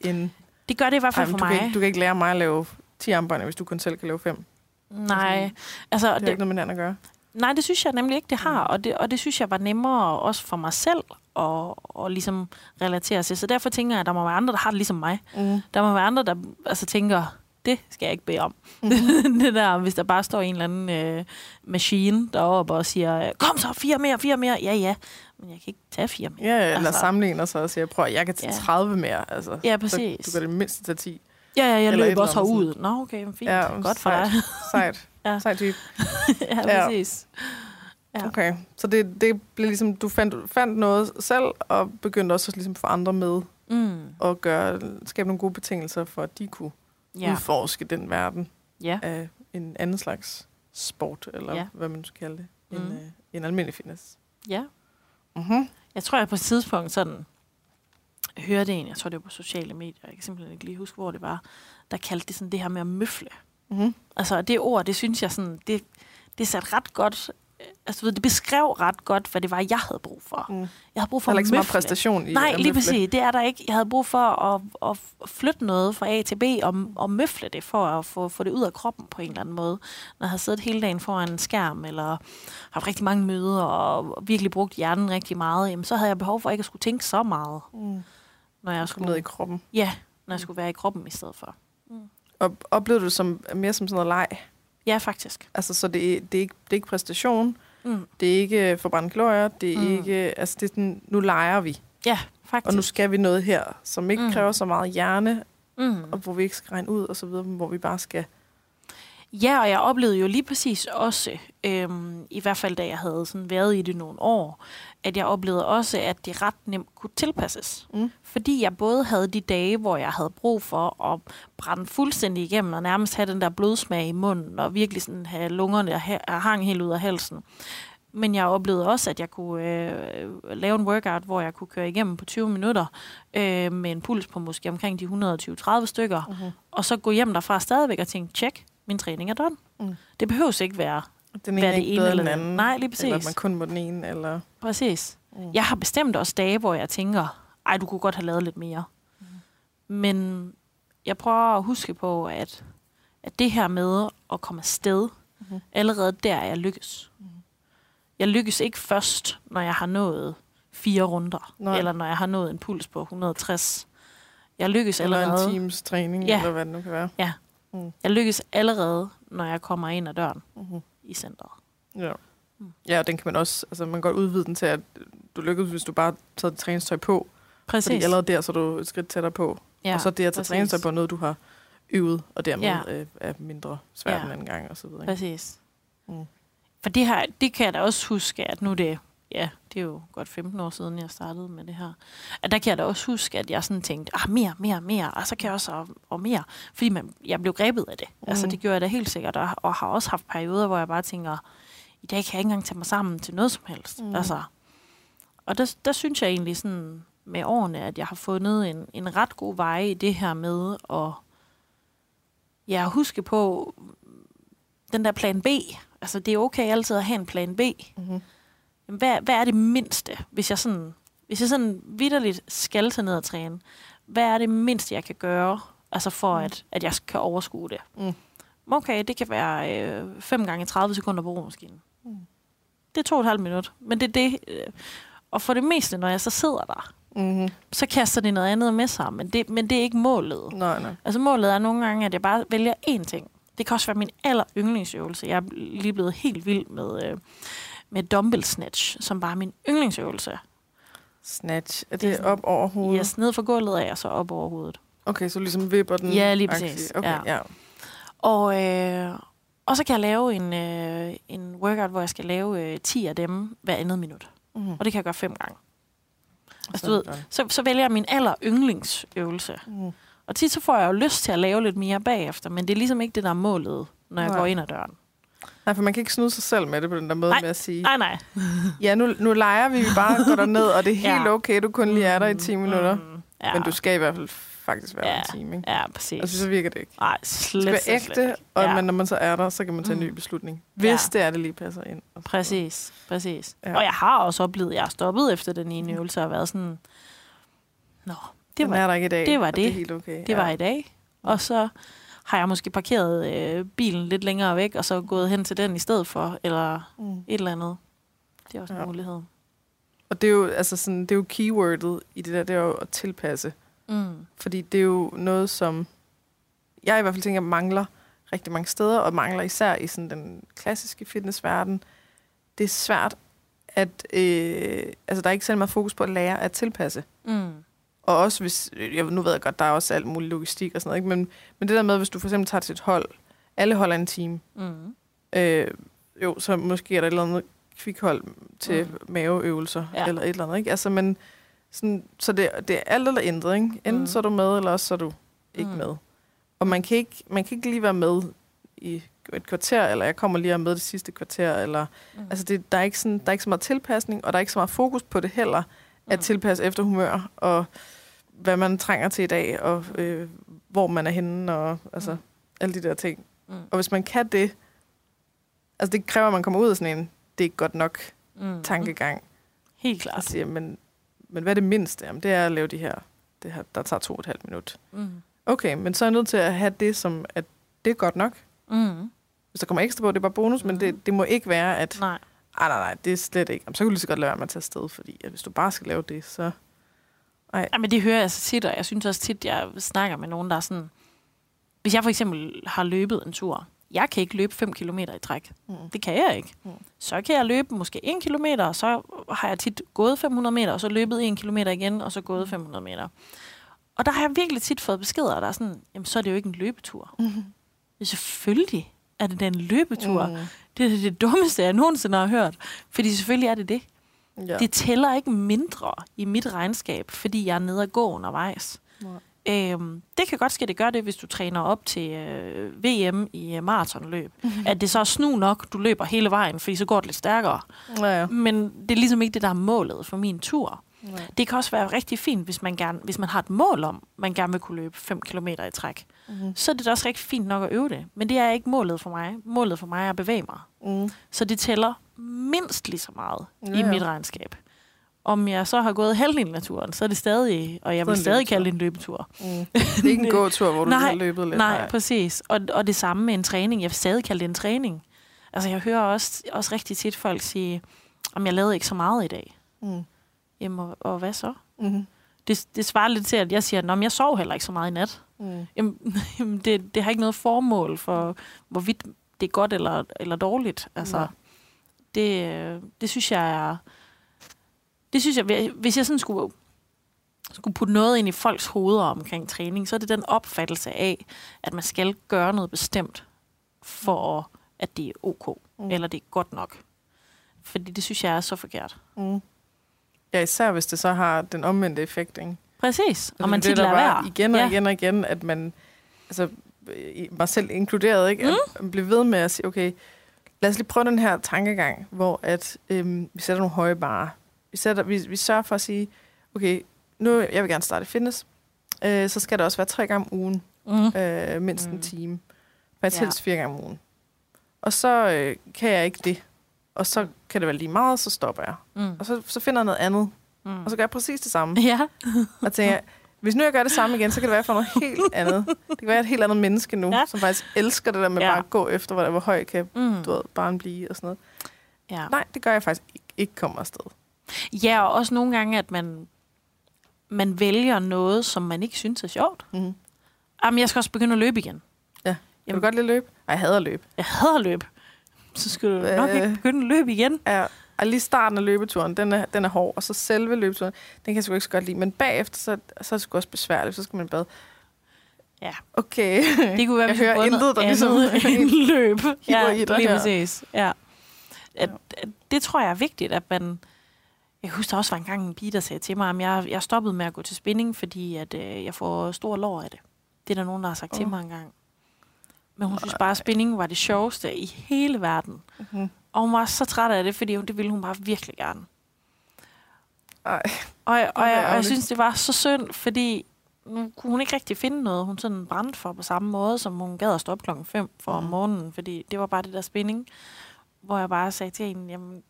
Speaker 1: End,
Speaker 2: Det gør det i hvert fald for
Speaker 1: du,
Speaker 2: mig.
Speaker 1: kan du kan ikke lære mig at lave 10 armbøjninger, hvis du kun selv kan lave 5.
Speaker 2: Nej, altså...
Speaker 1: Det har
Speaker 2: Det,
Speaker 1: ikke noget med hinanden at gøre.
Speaker 2: Nej, det synes jeg nemlig ikke, det har.
Speaker 1: Mm.
Speaker 2: Og det, og det synes jeg var nemmere også for mig selv at, at ligesom relatere til. Så derfor tænker jeg, at der må være andre, der har det ligesom mig.
Speaker 1: Mm.
Speaker 2: Der må være andre, der altså, tænker, det skal jeg ikke bede om.
Speaker 1: Mhm. *laughs*
Speaker 2: det der, hvis der bare står en eller anden øh, machine deroppe og siger, kom så, fire mere, fire mere. Ja, ja, men jeg kan ikke tage fire mere.
Speaker 1: Ja, eller
Speaker 2: Altså-
Speaker 1: sammenligner sig og siger, prøv, jeg kan tage
Speaker 2: Ja.
Speaker 1: 30 mere. Altså,
Speaker 2: Ja,
Speaker 1: så
Speaker 2: præcis.
Speaker 1: du kan det mindste tage 10.
Speaker 2: Ja, ja, jeg løber også herud. Nå, okay, fint.
Speaker 1: Ja,
Speaker 2: Godt for
Speaker 1: sejt.
Speaker 2: dig. *laughs*
Speaker 1: Sejt.
Speaker 2: Ja.
Speaker 1: Sejt type. *laughs*
Speaker 2: ja,
Speaker 1: Ja.
Speaker 2: præcis. Ja.
Speaker 1: Okay, så det, det blev ligesom, du fandt, fandt noget selv, og begyndte også at ligesom få andre med,
Speaker 2: Mm.
Speaker 1: og gøre, skabe nogle gode betingelser for, at de kunne ja. Udforske den verden
Speaker 2: ja.
Speaker 1: af en anden slags sport, eller
Speaker 2: Ja.
Speaker 1: hvad man skal kalde det, mm.
Speaker 2: Mm.
Speaker 1: en, øh, en almindelig fitness.
Speaker 2: Ja.
Speaker 1: Mm-hmm.
Speaker 2: Jeg tror, jeg på et tidspunkt sådan hørte en, jeg tror det var på sociale medier, jeg kan simpelthen ikke lige huske, hvor det var, der kaldte det sådan det her med at møfle.
Speaker 1: Mm-hmm.
Speaker 2: Altså det ord, det synes jeg sådan, det, det satte ret godt, altså du ved, det beskrev ret godt, hvad det var, jeg havde brug for.
Speaker 1: Mm.
Speaker 2: Jeg havde brug for
Speaker 1: er
Speaker 2: at
Speaker 1: ikke så meget præstation i
Speaker 2: Nej, lige præcis. Det er der ikke. Jeg havde brug for at, at flytte noget fra A til B og, og møfle det for at få, få det ud af kroppen på en eller anden måde. Når jeg har siddet hele dagen foran en skærm eller haft rigtig mange møder og virkelig brugt hjernen rigtig meget, jamen, så havde jeg behov for ikke at skulle tænke så meget,
Speaker 1: Mm.
Speaker 2: når jeg skulle,
Speaker 1: ned i kroppen.
Speaker 2: ja, når jeg skulle være i kroppen i stedet for.
Speaker 1: Og oplevede du det som, mere som sådan noget leg?
Speaker 2: Ja, faktisk.
Speaker 1: Altså, så det det er, ikke, det er ikke præstation,
Speaker 2: Mm.
Speaker 1: det er ikke forbrændt glorier, det er
Speaker 2: Mm.
Speaker 1: ikke... Altså, det er sådan, nu leger vi,
Speaker 2: Ja, faktisk.
Speaker 1: og nu skal vi noget her, som ikke
Speaker 2: Mm.
Speaker 1: kræver så meget hjerne,
Speaker 2: mm.
Speaker 1: og hvor vi ikke skal regne ud, og så videre, hvor vi bare skal...
Speaker 2: Ja, og jeg oplevede jo lige præcis også, øhm, i hvert fald da jeg havde sådan været i det nogle år, at jeg oplevede også, at det ret nemt kunne tilpasses.
Speaker 1: Mm.
Speaker 2: Fordi jeg både havde de dage, hvor jeg havde brug for at brænde fuldstændig igennem, og nærmest have den der blodsmag i munden, og virkelig sådan have lungerne der ha- hang helt ud af halsen. Men jeg oplevede også, at jeg kunne øh, lave en workout, hvor jeg kunne køre igennem på 20 minutter, øh, med en puls på måske omkring de 120-30 stykker,
Speaker 1: Uh-huh.
Speaker 2: og så gå hjem derfra stadigvæk og tænke, tjek, min træning er done.
Speaker 1: Mm.
Speaker 2: Det behøves ikke være,
Speaker 1: Den ene er
Speaker 2: det ene eller
Speaker 1: den anden.
Speaker 2: Nej, lige præcis.
Speaker 1: Eller man kun må den ene, eller...
Speaker 2: Præcis.
Speaker 1: Mm.
Speaker 2: Jeg har bestemt også dage, hvor jeg tænker, ej, du kunne godt have lavet lidt mere.
Speaker 1: Mm.
Speaker 2: Men jeg prøver at huske på, at, at det her med at komme afsted,
Speaker 1: Mhm.
Speaker 2: allerede der er jeg lykkes.
Speaker 1: Mhm.
Speaker 2: Jeg lykkes ikke først, når jeg har nået fire runder,
Speaker 1: Nej.
Speaker 2: eller når jeg har nået en puls på 160. Jeg lykkes
Speaker 1: Eller
Speaker 2: allerede.
Speaker 1: en teams træning,
Speaker 2: Ja.
Speaker 1: eller hvad det nu kan være.
Speaker 2: Jeg lykkes allerede, når jeg kommer ind ad døren
Speaker 1: Uh-huh.
Speaker 2: I centret.
Speaker 1: Ja.
Speaker 2: Mm.
Speaker 1: Ja, og den kan man også, altså man kan godt udvide den til, at du lykkes, hvis du bare tager dit træningstøj på.
Speaker 2: Præcis.
Speaker 1: Fordi allerede der, så er du et skridt tættere på.
Speaker 2: ja,
Speaker 1: og så det at tage træningstøj på noget, du har øvet, og dermed
Speaker 2: Ja.
Speaker 1: øh, er mindre svært
Speaker 2: Ja.
Speaker 1: ja. en anden gang, og så videre. ikke?
Speaker 2: Præcis.
Speaker 1: Mm.
Speaker 2: For det her, det kan jeg da også huske, at nu er det, ja, det er jo godt 15 år siden, jeg startede med det her. At der kan jeg da også huske, at jeg sådan tænkte, ah, mere, mere, mere, og så kan jeg også, og, og mere. Fordi man, jeg blev grebet af det. Mm. Altså,
Speaker 1: Mm.
Speaker 2: det gjorde jeg da helt sikkert, og, og har også haft perioder, hvor jeg bare tænker, i dag kan jeg ikke engang tage mig sammen til noget som helst. Mm. Altså, og der, der synes jeg egentlig sådan med årene, at jeg har fundet en, en ret god vej i det her med at ja, huske på den der plan B. Altså, det er okay altid at have en plan B.
Speaker 1: Mm-hmm.
Speaker 2: Hvad, hvad er det mindste, hvis jeg sådan, hvis jeg sådan vidderligt skal tage ned og træne? Hvad er det mindste, jeg kan gøre, altså for
Speaker 1: Mm.
Speaker 2: at, at jeg kan overskue det?
Speaker 1: Mm.
Speaker 2: Okay, det kan være øh, 5 gange 30 sekunder på romaskinen.
Speaker 1: Mm.
Speaker 2: Det er to og et halvt minut. Men det er det. Øh, og for det meste, når jeg så sidder der,
Speaker 1: Mm-hmm.
Speaker 2: så kaster det noget andet med sig. Men det, men det er ikke målet.
Speaker 1: Nej, nej.
Speaker 2: Altså målet er nogle gange, at jeg bare vælger én ting. Det kan også være min aller yndlingsøvelse. Jeg er lige blevet helt vild med, øh, med dumbbell snatch, som bare er min yndlingsøvelse.
Speaker 1: Snatch. Er
Speaker 2: Det
Speaker 1: det,
Speaker 2: er
Speaker 1: op over hovedet?
Speaker 2: Yes, ned fra gulvet af, og så op over hovedet.
Speaker 1: Okay, så ligesom vipper den?
Speaker 2: Ja, lige præcis.
Speaker 1: Okay,
Speaker 2: Ja.
Speaker 1: ja.
Speaker 2: Og, øh, og så kan jeg lave en, øh, en workout, hvor jeg skal lave øh, 10 af dem hver andet minut.
Speaker 1: Mm-hmm.
Speaker 2: Og det kan jeg gøre fem gange. Altså,
Speaker 1: Så
Speaker 2: du ved. Så, så vælger jeg min aller yndlingsøvelse.
Speaker 1: Mm.
Speaker 2: Og tit så får jeg jo lyst til at lave lidt mere bagefter, men det er ligesom ikke det, der er målet, når jeg
Speaker 1: Nej.
Speaker 2: går ind ad døren.
Speaker 1: Nej, for man kan ikke snyde sig selv med det på den der måde
Speaker 2: Nej.
Speaker 1: med at sige,
Speaker 2: Nej, nej.
Speaker 1: ja, nu, nu leger vi, bare *laughs* går derned, og det er helt
Speaker 2: Ja.
Speaker 1: okay, du kun lige er der i 10 minutter.
Speaker 2: Mm, ja.
Speaker 1: Men du skal i hvert fald faktisk være
Speaker 2: Ja.
Speaker 1: en time, ikke?
Speaker 2: Ja, præcis.
Speaker 1: Altså, så virker det ikke.
Speaker 2: Nej,
Speaker 1: Det
Speaker 2: slet,
Speaker 1: skal være
Speaker 2: slet, slet
Speaker 1: ægte,
Speaker 2: ikke.
Speaker 1: og,
Speaker 2: ja.
Speaker 1: men når man så er der, så kan man tage en ny
Speaker 2: Mm.
Speaker 1: beslutning. Hvis
Speaker 2: Ja.
Speaker 1: det er, det lige passer ind. Og
Speaker 2: Præcis, præcis.
Speaker 1: Ja.
Speaker 2: Ja. Og jeg har også oplevet, at jeg har stoppet efter den ene øvelse og været sådan, Nå, det
Speaker 1: Den
Speaker 2: var,
Speaker 1: er der ikke i dag.
Speaker 2: det var
Speaker 1: og Det er
Speaker 2: det.
Speaker 1: helt okay.
Speaker 2: det var i dag. Og så har jeg måske parkeret øh, bilen lidt længere væk, og så gået hen til den i stedet for, eller
Speaker 1: Mm.
Speaker 2: et eller andet. Det er også en
Speaker 1: Ja.
Speaker 2: mulighed.
Speaker 1: Og det er jo, altså sådan, det er jo keywordet i det der, det er jo at tilpasse.
Speaker 2: Mm.
Speaker 1: Fordi det er jo noget, som jeg i hvert fald tænker mangler rigtig mange steder, og mangler især i sådan den klassiske fitnessverden. Det er svært at... Øh, altså, der er ikke særlig meget fokus på at lære at tilpasse.
Speaker 2: Mm.
Speaker 1: Og også hvis... Jeg, nu ved jeg godt, der er også alt muligt logistik og sådan noget, ikke? Men, men det der med, hvis du for eksempel tager til et hold, alle holder en time,
Speaker 2: Mm.
Speaker 1: øh, jo, så måske er der et eller andet kvikhold til
Speaker 2: Mm.
Speaker 1: maveøvelser,
Speaker 2: Ja.
Speaker 1: eller et eller andet, ikke? Altså, men sådan, så det, det er alt eller intet, ikke? Enten
Speaker 2: Mm.
Speaker 1: så er du med, eller også så er du ikke
Speaker 2: Mm.
Speaker 1: med. Og man kan, ikke, man kan ikke lige være med i et kvarter, eller jeg kommer lige og med det sidste kvarter, eller...
Speaker 2: Mm.
Speaker 1: Altså, det, der, er ikke sådan, der er ikke så meget tilpasning, og der er ikke så meget fokus på det heller, at
Speaker 2: Mm.
Speaker 1: tilpasse efter humør, og hvad man trænger til i dag, og øh, hvor man er henne, og altså,
Speaker 2: Mm.
Speaker 1: alle de der ting.
Speaker 2: Mm.
Speaker 1: Og hvis man kan det, altså det kræver, at man kommer ud af sådan en, det er ikke godt nok
Speaker 2: Mm.
Speaker 1: tankegang.
Speaker 2: Helt klart.
Speaker 1: siger, men, men hvad er det mindste? Jamen, det er at lave de her, det her, der tager to og et halvt minut.
Speaker 2: Mm.
Speaker 1: Okay, men så er jeg nødt til at have det som, at det er godt nok.
Speaker 2: Mm.
Speaker 1: Hvis der kommer ekstra på, det er bare bonus, mm. men det, det må ikke være, at
Speaker 2: Nej.
Speaker 1: nej, nej, nej, det er slet ikke. Jamen, så kan du lige så godt lade være med at tage afsted, fordi at hvis du bare skal lave det, så...
Speaker 2: Ja, men det hører jeg så tit, og jeg synes også tit, jeg snakker med nogen, der er sådan... Hvis jeg for eksempel har løbet en tur, jeg kan ikke løbe 5 km i træk.
Speaker 1: Mm.
Speaker 2: Det kan jeg ikke.
Speaker 1: Mm.
Speaker 2: Så kan jeg løbe måske 1 km, og så har jeg tit gået 500 meter, og så løbet 1 km igen, og så gået 500 meter. Og der har jeg virkelig tit fået beskeder, der er sådan, jamen så er det jo ikke en løbetur.
Speaker 1: Mm.
Speaker 2: Selvfølgelig er det da en løbetur. Mm.
Speaker 1: Mm.
Speaker 2: Det er det dummeste, jeg nogensinde har hørt. Fordi selvfølgelig er det det.
Speaker 1: Ja.
Speaker 2: Det tæller ikke mindre i mit regnskab, fordi jeg er nede og gå undervejs.
Speaker 1: Nej.
Speaker 2: Øhm, det kan godt ske, at det gør det, hvis du træner op til øh, VM i øh, maratonløb. Mm-hmm. *laughs* At det så er snu nok, du løber hele vejen, fordi så går det lidt stærkere.
Speaker 1: Ja, ja.
Speaker 2: Men det er ligesom ikke det, der er målet for min tur. Det kan også være rigtig fint, hvis man, gerne, hvis man har et mål om, man gerne vil kunne løbe 5 km i træk.
Speaker 1: Mm.
Speaker 2: Så er det da også rigtig fint nok at øve det. Men det er ikke målet for mig. Målet for mig er at bevæge mig.
Speaker 1: Mm.
Speaker 2: Så det tæller mindst lige så meget ja,
Speaker 1: Ja,
Speaker 2: i mit regnskab. Om jeg så har gået halvdelen af turen, så er det stadig, og jeg vil stadig
Speaker 1: løbetur.
Speaker 2: kalde det en løbetur.
Speaker 1: Mm. Det er ikke en *laughs* gåtur, hvor du
Speaker 2: Nej,
Speaker 1: har løbet lidt.
Speaker 2: Nej, præcis. Og, og det samme med en træning. Jeg vil stadig kalde det en træning. Altså, jeg hører også, også rigtig tit folk sige, om jeg lavede ikke så meget i dag.
Speaker 1: Mm.
Speaker 2: Jamen, og, og hvad så?
Speaker 1: Mm.
Speaker 2: Det, det svarer lidt til, at jeg siger, at jeg sov heller ikke så meget i nat.
Speaker 1: Mm.
Speaker 2: Jamen, *laughs* jamen det, det har ikke noget formål for, hvorvidt det er godt eller, eller dårligt. Altså,
Speaker 1: Nej.
Speaker 2: Det, øh, det synes jeg er... Det synes jeg, hvis jeg sådan skulle, skulle putte noget ind i folks hoveder omkring træning, så er det den opfattelse af, at man skal gøre noget bestemt, for at det er ok,
Speaker 1: Mm.
Speaker 2: mm. eller det er godt nok. Fordi det synes jeg er så forkert.
Speaker 1: Mm. Ja, især hvis det så har den omvendte effekt, ikke?
Speaker 2: Præcis, og
Speaker 1: Altså,
Speaker 2: man
Speaker 1: det er
Speaker 2: tit
Speaker 1: der
Speaker 2: lader være.
Speaker 1: Igen og
Speaker 2: Ja.
Speaker 1: igen og igen, at man, altså mig selv inkluderet, ikke? At man bliver ved med at sige, okay, lad os lige prøve den her tankegang, hvor at øhm, vi sætter nogle høje barer. Vi, sætter, vi, vi sørger for at sige, okay, nu jeg vil gerne starte fitness, øh, så skal det også være tre gange om ugen,
Speaker 2: Mm.
Speaker 1: øh, mindst mm. en
Speaker 2: Mm.
Speaker 1: time. Faktisk
Speaker 2: Ja.
Speaker 1: helst fire gange om ugen. Og så øh, kan jeg ikke det. Og så kan det være lige meget, så stopper jeg.
Speaker 2: Mm.
Speaker 1: Og så, så finder jeg noget andet,
Speaker 2: Mm.
Speaker 1: og så gør jeg præcis det samme. *laughs*
Speaker 2: Ja.
Speaker 1: Og tænker, hvis nu jeg gør det samme igen, så kan det være for noget helt *laughs* andet. Det kan være et helt andet menneske nu, ja.
Speaker 2: Ja.
Speaker 1: som faktisk elsker det der med
Speaker 2: Ja.
Speaker 1: ja. bare at gå efter, hvor, hvor høj kan
Speaker 2: Mm.
Speaker 1: du ved, barn blive og sådan noget.
Speaker 2: ja.
Speaker 1: Nej, det gør jeg faktisk ikke, ikke kommer afsted.
Speaker 2: Ja, og også nogle gange, at man, man vælger noget, som man ikke synes er sjovt.
Speaker 1: Mm-hmm.
Speaker 2: Jamen, jeg skal også begynde at løbe igen.
Speaker 1: Kan
Speaker 2: Jamen.
Speaker 1: du godt lide løb? Ej, jeg hader løb.
Speaker 2: Jeg hader løb. Så skal du nok
Speaker 1: Øh.
Speaker 2: ikke begynde at løbe igen.
Speaker 1: Ja, og lige starten af løbeturen, den er, den er hård, og så selve løbeturen, den kan jeg sgu ikke så godt lide. Men bagefter, så, så er det sgu også besværligt, så skal man bade.
Speaker 2: Ja.
Speaker 1: Okay.
Speaker 2: Det kunne være,
Speaker 1: Jeg hører intet, der ligesom *laughs*
Speaker 2: end *laughs* løb.
Speaker 1: hiver i dig
Speaker 2: lige
Speaker 1: her.
Speaker 2: præcis. Ja. At, at, det tror jeg er vigtigt, at man... Jeg husker der også var en gang en pige, der sagde til mig, at jeg, jeg stoppede med at gå til spinning, fordi at, øh, jeg får stor lår af det. Det er der nogen, der har sagt oh. til mig en gang. Men hun synes bare, at spinning var det sjoveste i hele verden.
Speaker 1: Mhm.
Speaker 2: Og hun var så træt af det, fordi hun, det ville hun bare virkelig gerne.
Speaker 1: Ej.
Speaker 2: Og, jeg, og,
Speaker 1: er
Speaker 2: jeg, og jeg synes, det var så synd, fordi nu kunne hun ikke rigtig finde noget, hun sådan brændte for på samme måde, som hun gad at stå op klokken 5 for mm. om morgenen, fordi det var bare det der spænding, hvor jeg bare sagde til hende, jamen,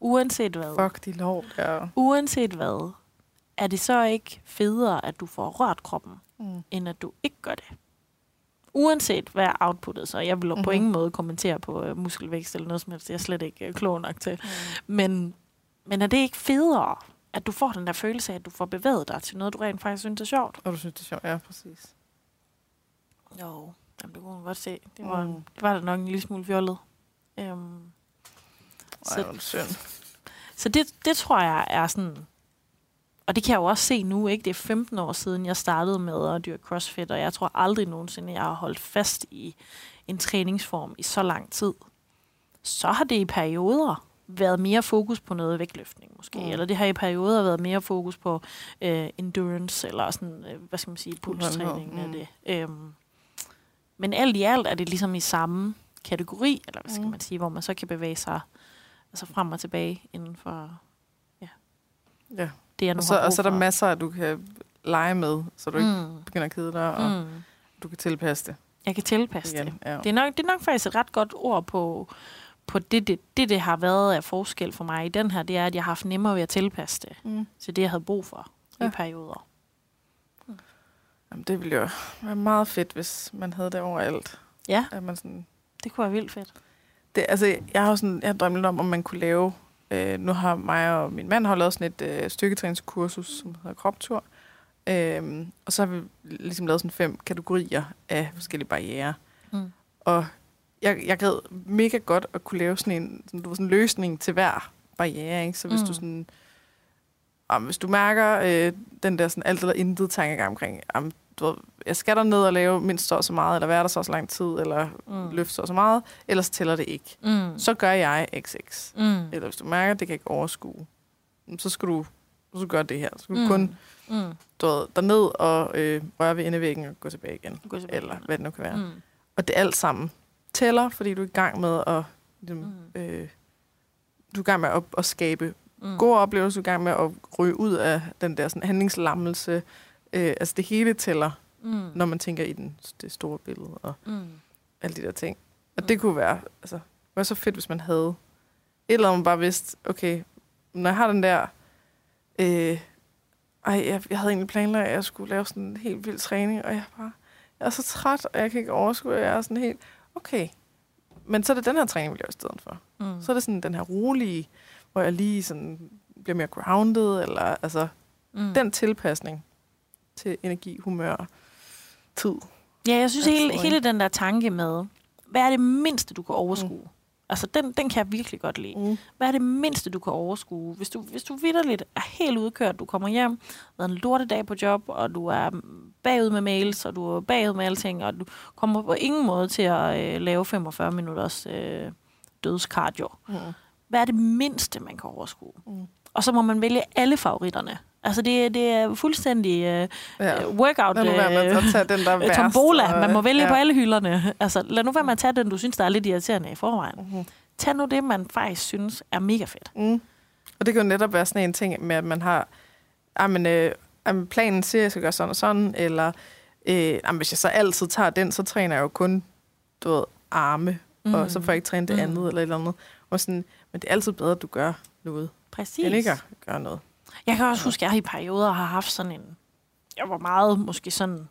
Speaker 2: uanset hvad,
Speaker 1: Fuck, de lov. Ja.
Speaker 2: uanset hvad, er det så ikke federe, at du får rørt kroppen,
Speaker 1: Mm.
Speaker 2: end at du ikke gør det? Uanset hvad outputtet, så jeg vil mm-hmm. på ingen måde kommentere på uh, muskelvækst eller noget som helst, det er jeg slet ikke uh, klog nok til.
Speaker 1: Mm.
Speaker 2: Men, men er det ikke federe, at du får den der følelse af, at du får bevæget dig til noget, du rent faktisk synes er sjovt?
Speaker 1: Og du synes, det er sjovt? Ja, præcis.
Speaker 2: Jo, jamen, det kunne man godt se. Det var,
Speaker 1: Mm.
Speaker 2: det var da nok en lille smule fjollet. Um,
Speaker 1: Ej, det synd.
Speaker 2: så det, det tror jeg er sådan... Og det kan jeg jo også se nu, ikke? Det er 15 år siden, jeg startede med at dyrke CrossFit, og jeg tror aldrig nogensinde, jeg har holdt fast i en træningsform i så lang tid. Så har det i perioder været mere fokus på noget vægtløftning, måske.
Speaker 1: Mm.
Speaker 2: Eller det har i perioder været mere fokus på øh, endurance, eller sådan, øh, hvad skal man sige, pulstræning
Speaker 1: Mm.
Speaker 2: af det. Øhm, men alt i alt er det ligesom i samme kategori, eller hvad skal
Speaker 1: Mm.
Speaker 2: man sige, hvor man så kan bevæge sig altså frem og tilbage inden for
Speaker 1: Ja.
Speaker 2: Det, jeg nu
Speaker 1: Og så,
Speaker 2: har
Speaker 1: og så er der
Speaker 2: for.
Speaker 1: masser, du kan lege med, så du ikke
Speaker 2: mm.
Speaker 1: begynder at kede dig, og
Speaker 2: Mm.
Speaker 1: du kan tilpasse det.
Speaker 2: Jeg kan tilpasse det.
Speaker 1: igen. Ja.
Speaker 2: Det er, nok, det er nok faktisk et ret godt ord på, på det, det, det, det har været af forskel for mig i den her, det er, at jeg har haft nemmere ved at tilpasse det
Speaker 1: Mm.
Speaker 2: til det, jeg havde brug for ja. I perioder.
Speaker 1: Jamen, det ville jo være meget fedt, hvis man havde det overalt.
Speaker 2: Ja,
Speaker 1: At man sådan,
Speaker 2: det kunne være vildt fedt.
Speaker 1: det, altså, jeg har jo sådan, jeg har drømt lidt om, om man kunne lave... Øh, nu har mig og min mand har lavet sådan et øh, styrketræningskursus, som hedder Kroptur. Øhm, og så har vi ligesom lavet sådan fem kategorier af forskellige barriere.
Speaker 2: Mm.
Speaker 1: Og jeg, jeg gad mega godt at kunne lave sådan en, sådan, du ved, sådan en løsning til hver barriere. Ikke? Så hvis
Speaker 2: Mm.
Speaker 1: mm. du sådan... Om, hvis du mærker øh, den der sådan alt eller intet tankegang omkring, om, du ved, jeg skal der ned og lave mindst så meget, eller være der så så lang tid, eller
Speaker 2: Mm.
Speaker 1: løfte så meget, ellers tæller det ikke.
Speaker 2: Mm.
Speaker 1: Så gør jeg XX.
Speaker 2: Mm.
Speaker 1: Eller hvis du mærker, at det kan ikke overskue, så skal du så gør det her. Så skal du
Speaker 2: Mm.
Speaker 1: kun
Speaker 2: Mm.
Speaker 1: du ved, derned og øh, røre ved endevæggen og gå tilbage igen.
Speaker 2: Gå tilbage
Speaker 1: Eller
Speaker 2: igen.
Speaker 1: hvad det nu kan være. Mm. Og det alt sammen tæller, fordi du er i gang med at, ligesom,
Speaker 2: Mm.
Speaker 1: øh, du er i gang med at, at skabe
Speaker 2: Mm.
Speaker 1: gode oplevelser, du er i gang med at ryge ud af den der sådan, handlingslammelse. Øh, altså det hele tæller,
Speaker 2: Mm.
Speaker 1: når man tænker i den, det store billede og
Speaker 2: Mm.
Speaker 1: alle de der ting. Og
Speaker 2: Mm.
Speaker 1: det kunne være, altså, det var så fedt, hvis man havde et eller andet, man bare vidste, okay, når jeg har den der, øh, ej, jeg, jeg havde egentlig planlagt, at jeg skulle lave sådan en helt vild træning, og jeg er bare, jeg er så træt, og jeg kan ikke overskue, og jeg er sådan helt, okay, men så er det den her træning, vi laver i stedet for.
Speaker 2: Mm.
Speaker 1: Så er det sådan den her rolige, hvor jeg lige sådan bliver mere grounded, eller altså,
Speaker 2: mm.
Speaker 1: den tilpasning til energi, humør, tid.
Speaker 2: Ja, jeg synes hele, hele den der tanke med, hvad er det mindste, du kan overskue? Mm. Altså, den, den kan jeg virkelig godt lide.
Speaker 1: Mm.
Speaker 2: Hvad er det mindste, du kan overskue? Hvis du, hvis du vidderligt er helt udkørt, du kommer hjem, været en lortedag på job, og du er bagud med mails, og du er bagud med alting, og du kommer på ingen måde til at øh, lave 45 minutters øh, dødskardio.
Speaker 1: Mm.
Speaker 2: Hvad er det mindste, man kan overskue?
Speaker 1: Mm.
Speaker 2: Og så må man vælge alle favoritterne. Altså, det, det er fuldstændig øh,
Speaker 1: Ja.
Speaker 2: ja. workout.
Speaker 1: Lad nu være med
Speaker 2: øh,
Speaker 1: at tage den, der er *laughs*
Speaker 2: tombola.
Speaker 1: og-
Speaker 2: Man må vælge
Speaker 1: ja.
Speaker 2: på alle hylderne. Altså, lad nu være med at tage den, du synes, der er lidt irriterende i forvejen.
Speaker 1: Mhm.
Speaker 2: Tag nu det, man faktisk synes er mega fedt.
Speaker 1: Mm. Og det kan jo netop være sådan en ting med, at man har, jamen, øh, jamen, planen siger, at jeg skal gøre sådan og sådan, eller øh, jamen, hvis jeg så altid tager den, så træner jeg jo kun, du ved, arme, mm. og så får jeg ikke træne det
Speaker 2: Mm.
Speaker 1: andet, eller et eller andet. Og sådan, men det er altid bedre, at du gør noget,
Speaker 2: Præcis.
Speaker 1: end ikke at gøre noget.
Speaker 2: Jeg kan også huske, at jeg i perioder har haft sådan en... Jeg var meget måske sådan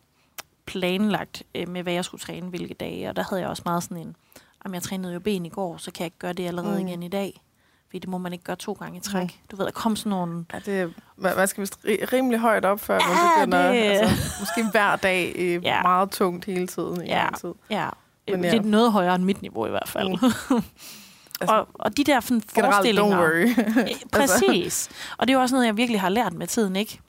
Speaker 2: planlagt øh, med, hvad jeg skulle træne hvilke dage. Og der havde jeg også meget sådan en... Om jeg trænede jo ben i går, så kan jeg ikke gøre det allerede
Speaker 1: Mm.
Speaker 2: igen i dag. Fordi det må man ikke gøre to gange i træk. Mm. Du ved, der kom sådan nogle...
Speaker 1: Ja, det, man, man skal vist ri- rimelig højt op, før man
Speaker 2: Ja,
Speaker 1: begynder,
Speaker 2: det-
Speaker 1: altså, måske hver dag øh, *laughs*
Speaker 2: Ja.
Speaker 1: meget tungt hele tiden. I
Speaker 2: Ja.
Speaker 1: lang tid.
Speaker 2: Ja,
Speaker 1: Men
Speaker 2: Men
Speaker 1: ja.
Speaker 2: ja. lidt noget højere end mit niveau i hvert fald.
Speaker 1: Mm. *laughs* Altså,
Speaker 2: og, og de der sådan, forestillinger...
Speaker 1: don't worry. *laughs*
Speaker 2: Øh, *laughs* Præcis. Og det er jo også noget, jeg virkelig har lært med tiden, ikke?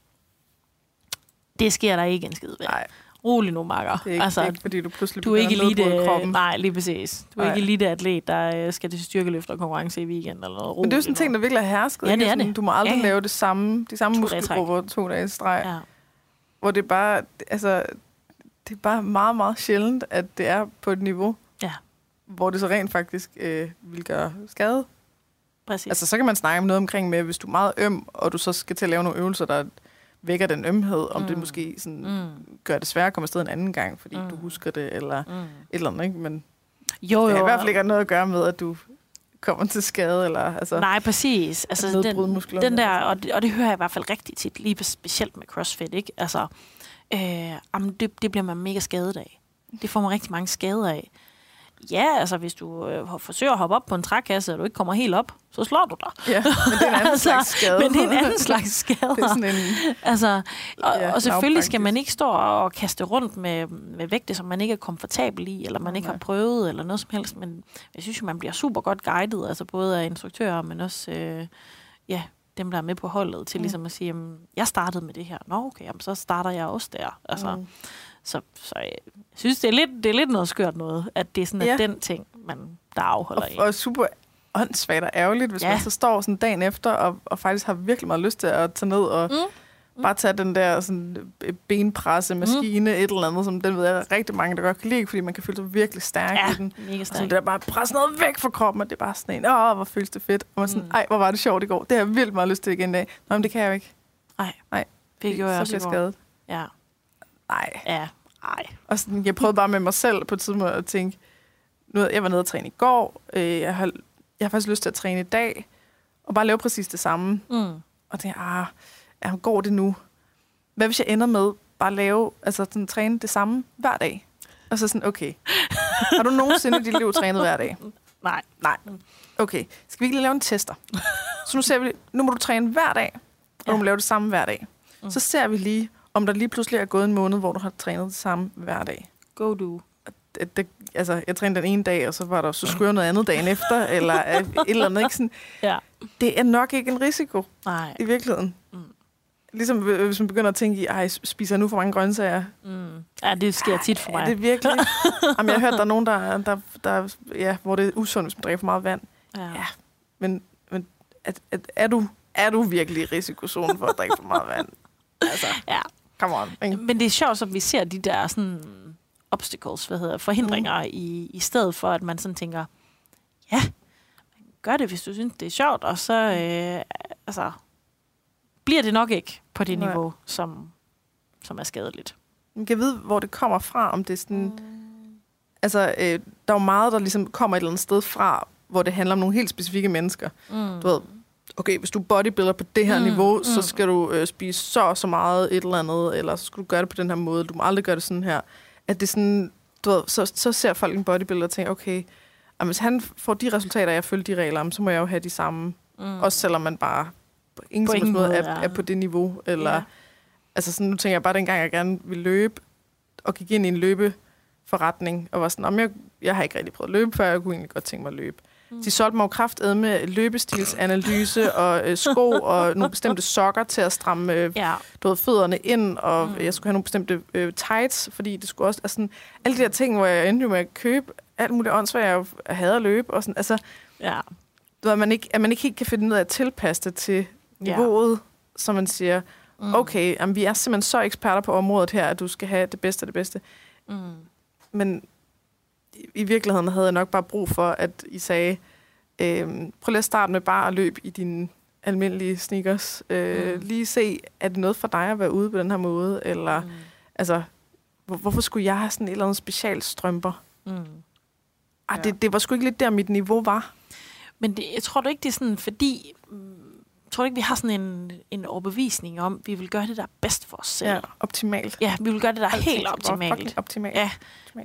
Speaker 2: Det sker der ikke en skid ved.
Speaker 1: Nej,
Speaker 2: Rolig nu, makker.
Speaker 1: det er ikke, altså, det er ikke fordi du pludselig
Speaker 2: du er ikke elite,
Speaker 1: kroppen.
Speaker 2: nej, lige præcis. Du er
Speaker 1: Nej.
Speaker 2: ikke elite atlet, der øh, skal til styrkeløft og konkurrence i weekend eller noget.
Speaker 1: Men det er jo sådan en ting, der virkelig er hersket.
Speaker 2: Ja, det er
Speaker 1: Sådan,
Speaker 2: det.
Speaker 1: Du må aldrig
Speaker 2: Ja,
Speaker 1: lave det samme, de samme
Speaker 2: To
Speaker 1: muskelgrupper to dage i streg. Ja. Hvor det er bare, altså, det er bare meget, meget sjældent, at det er på et niveau,
Speaker 2: Ja.
Speaker 1: Hvor det så rent faktisk øh, vil gøre skade.
Speaker 2: Præcis.
Speaker 1: Altså, så kan man snakke om noget omkring med, hvis du er meget øm, og du så skal til at lave nogle øvelser, der vækker den ømhed, om mm. det måske sådan, mm. gør det svært at komme afsted en anden gang, fordi mm. Du husker det, eller
Speaker 2: Mm.
Speaker 1: et eller andet, ikke? Men
Speaker 2: Jo, jo.
Speaker 1: det har i hvert fald ikke noget at gøre med, at du kommer til skade, eller altså,
Speaker 2: Nej, præcis. Altså, den, den der, og det, og det hører jeg i hvert fald rigtig tit, lige specielt med CrossFit, ikke? Altså, øh, jamen, det, det bliver man mega skadet af. Det får man rigtig mange skader af. Ja, altså hvis du øh, forsøger at hoppe op på en trækasse, og du ikke kommer helt op, så slår du dig.
Speaker 1: Ja, men det er en *laughs* anden
Speaker 2: Altså,
Speaker 1: slags skade.
Speaker 2: Men det er en anden slags *laughs* skader.
Speaker 1: det er sådan en...
Speaker 2: Altså, og,
Speaker 1: Ja,
Speaker 2: og selvfølgelig skal man ikke stå og kaste rundt med, med vægte, som man ikke er komfortabel i, eller man
Speaker 1: Nej,
Speaker 2: ikke har prøvet, eller noget som helst. Men jeg synes jo, man bliver super godt guidet, altså både af instruktører, men også øh, ja, dem, der er med på holdet, til
Speaker 1: mm.
Speaker 2: ligesom at sige, jamen, jeg startede med det her. Nå, okay, jamen, så starter jeg også der. Altså,
Speaker 1: Mm.
Speaker 2: Så, så jeg synes, det er, lidt, det er lidt noget skørt noget, at det er sådan, at
Speaker 1: Ja.
Speaker 2: den ting, man, der afholder en.
Speaker 1: Og, og super åndssvagt og ærgerligt, hvis ja. Man så står sådan dagen efter, og, og faktisk har virkelig meget lyst til at tage ned og
Speaker 2: Mm.
Speaker 1: mm. bare tage den der sådan, øh, benpresse maskine, mm. et eller andet, som den ved jeg, er rigtig mange, der godt kan lide, fordi man kan føle sig virkelig stærk
Speaker 2: Ja,
Speaker 1: i den.
Speaker 2: mega
Speaker 1: Og sådan
Speaker 2: stærk.
Speaker 1: det der bare presse noget væk fra kroppen, og det er bare sådan en, åh, hvor føles det fedt. Og man sådan,
Speaker 2: Mm.
Speaker 1: ej, hvor var det sjovt i går. Det har jeg vildt meget lyst til igen i dag. Nå, men det kan jeg jo ikke.
Speaker 2: Nej,
Speaker 1: Nej,
Speaker 2: det gjorde jeg
Speaker 1: så
Speaker 2: også i går.
Speaker 1: skadet.
Speaker 2: Ja,
Speaker 1: Nej.
Speaker 2: ja. Nej.
Speaker 1: Og sådan, jeg prøvede bare med mig selv på et tidspunkt at tænke, nu, jeg var nede og træne i går, øh, jeg, har, jeg har faktisk lyst til at træne i dag, og bare lave præcis det samme.
Speaker 2: Mm.
Speaker 1: Og det ah, ja, går det nu? Hvad hvis jeg ender med bare at lave, altså sådan, træne det samme hver dag? Og så sådan, okay. Har du nogensinde i dit liv trænet hver dag?
Speaker 2: Nej.
Speaker 1: Nej. Okay. Skal vi ikke lige lave en tester? Så nu ser vi, nu må du træne hver dag, og ja. du må lave det samme hver dag. Mm. Så ser vi lige, om der lige pludselig er gået en måned, hvor du har trænet det samme hver dag.
Speaker 2: Go do.
Speaker 1: Det, det, altså, jeg trænede den ene dag, og så var der så skulle jeg noget andet dagen efter, eller et eller andet. Ikke? Sådan,
Speaker 2: Ja.
Speaker 1: det er nok ikke en risiko
Speaker 2: Nej.
Speaker 1: i virkeligheden.
Speaker 2: Mm.
Speaker 1: Ligesom hvis man begynder at tænke i, ej, spiser jeg nu for mange grøntsager?
Speaker 2: Mm. Ja, det sker tit for mig.
Speaker 1: Er det virkelig? *laughs* Jamen, jeg har hørt, der er nogen, der, der, der, ja, hvor det er usundt, hvis man drikker for meget vand.
Speaker 2: ja.
Speaker 1: Ja. Men, men at, at, er, du, er du virkelig i risikozonen for at drikke for meget vand? *laughs* Altså,
Speaker 2: ja.
Speaker 1: Come on. Ikke?
Speaker 2: Men det er sjovt, at vi ser de der sådan obstacles, hvad hedder, forhindringer mm. i, i stedet for, at man sådan tænker, ja, gør det, hvis du synes, det er sjovt, og så øh, altså, bliver det nok ikke på det
Speaker 1: Nej.
Speaker 2: niveau, som, som er skadeligt.
Speaker 1: Man kan vide, hvor det kommer fra, om det er sådan... Altså, øh, der er jo meget, der ligesom kommer et eller andet sted fra, hvor det handler om nogle helt specifikke mennesker.
Speaker 2: Mm.
Speaker 1: Du ved, okay, hvis du er bodybuilder på det her
Speaker 2: Mm,
Speaker 1: niveau,
Speaker 2: mm.
Speaker 1: så skal du øh, spise så og så meget et eller andet, eller så skal du gøre det på den her måde. Du må aldrig gøre det sådan her. At det sådan, du ved, så, så ser folk en bodybuilder og tænker, okay, jamen, hvis han får de resultater, jeg følger de regler, så må jeg jo have de samme.
Speaker 2: Mm.
Speaker 1: Også selvom man bare på ingen,
Speaker 2: På ingen
Speaker 1: måde,
Speaker 2: måde
Speaker 1: er,
Speaker 2: er-
Speaker 1: er på det niveau. Eller,
Speaker 2: Ja.
Speaker 1: ja. Altså sådan, nu tænker jeg bare, dengang jeg gerne ville løbe, og gik ind i en løbeforretning, og var sådan, om jeg, jeg har ikke rigtig prøvet at løbe før, jeg kunne egentlig godt tænke mig at løbe.
Speaker 2: Mm.
Speaker 1: De solgte mig jo med løbestilsanalyse og øh, sko og nogle bestemte sokker til at stramme øh,
Speaker 2: Ja.
Speaker 1: du ved, fødderne ind, og
Speaker 2: Mm.
Speaker 1: mm. jeg skulle have nogle bestemte øh, tights, fordi det skulle også... Altså, sådan, alle de der ting, hvor jeg endte med at købe alt muligt åndssvagt, jeg havde at løbe, og sådan, altså,
Speaker 2: ja.
Speaker 1: du ved, at man ikke, at man ikke helt kan finde ud af at tilpasse det til niveauet, så man siger,
Speaker 2: Mm.
Speaker 1: okay, jamen, vi er simpelthen så eksperter på området her, at du skal have det bedste af det bedste.
Speaker 2: Mm.
Speaker 1: Men i, virkeligheden havde jeg nok bare brug for, at I sagde, øh, prøv lige at starte med bare at løbe i dine almindelige sneakers. Øh,
Speaker 2: Mm.
Speaker 1: mm. Lige se, er det noget for dig at være ude på den her måde? Eller,
Speaker 2: Mm.
Speaker 1: altså, hvor, hvorfor skulle jeg have sådan et eller andet specialstrømper?
Speaker 2: Mm.
Speaker 1: Ej,
Speaker 2: Ja.
Speaker 1: ja. det, det var sgu ikke lidt der, mit niveau var.
Speaker 2: Men det, jeg tror du ikke, det er sådan, fordi... Tror ikke, vi har sådan en, en overbevisning om, vi vil gøre det, der er bedst for os selv?
Speaker 1: Ja, optimalt.
Speaker 2: ja vi vil gøre det, der er
Speaker 1: Alting
Speaker 2: helt optimalt.
Speaker 1: Optimalt.
Speaker 2: Ja,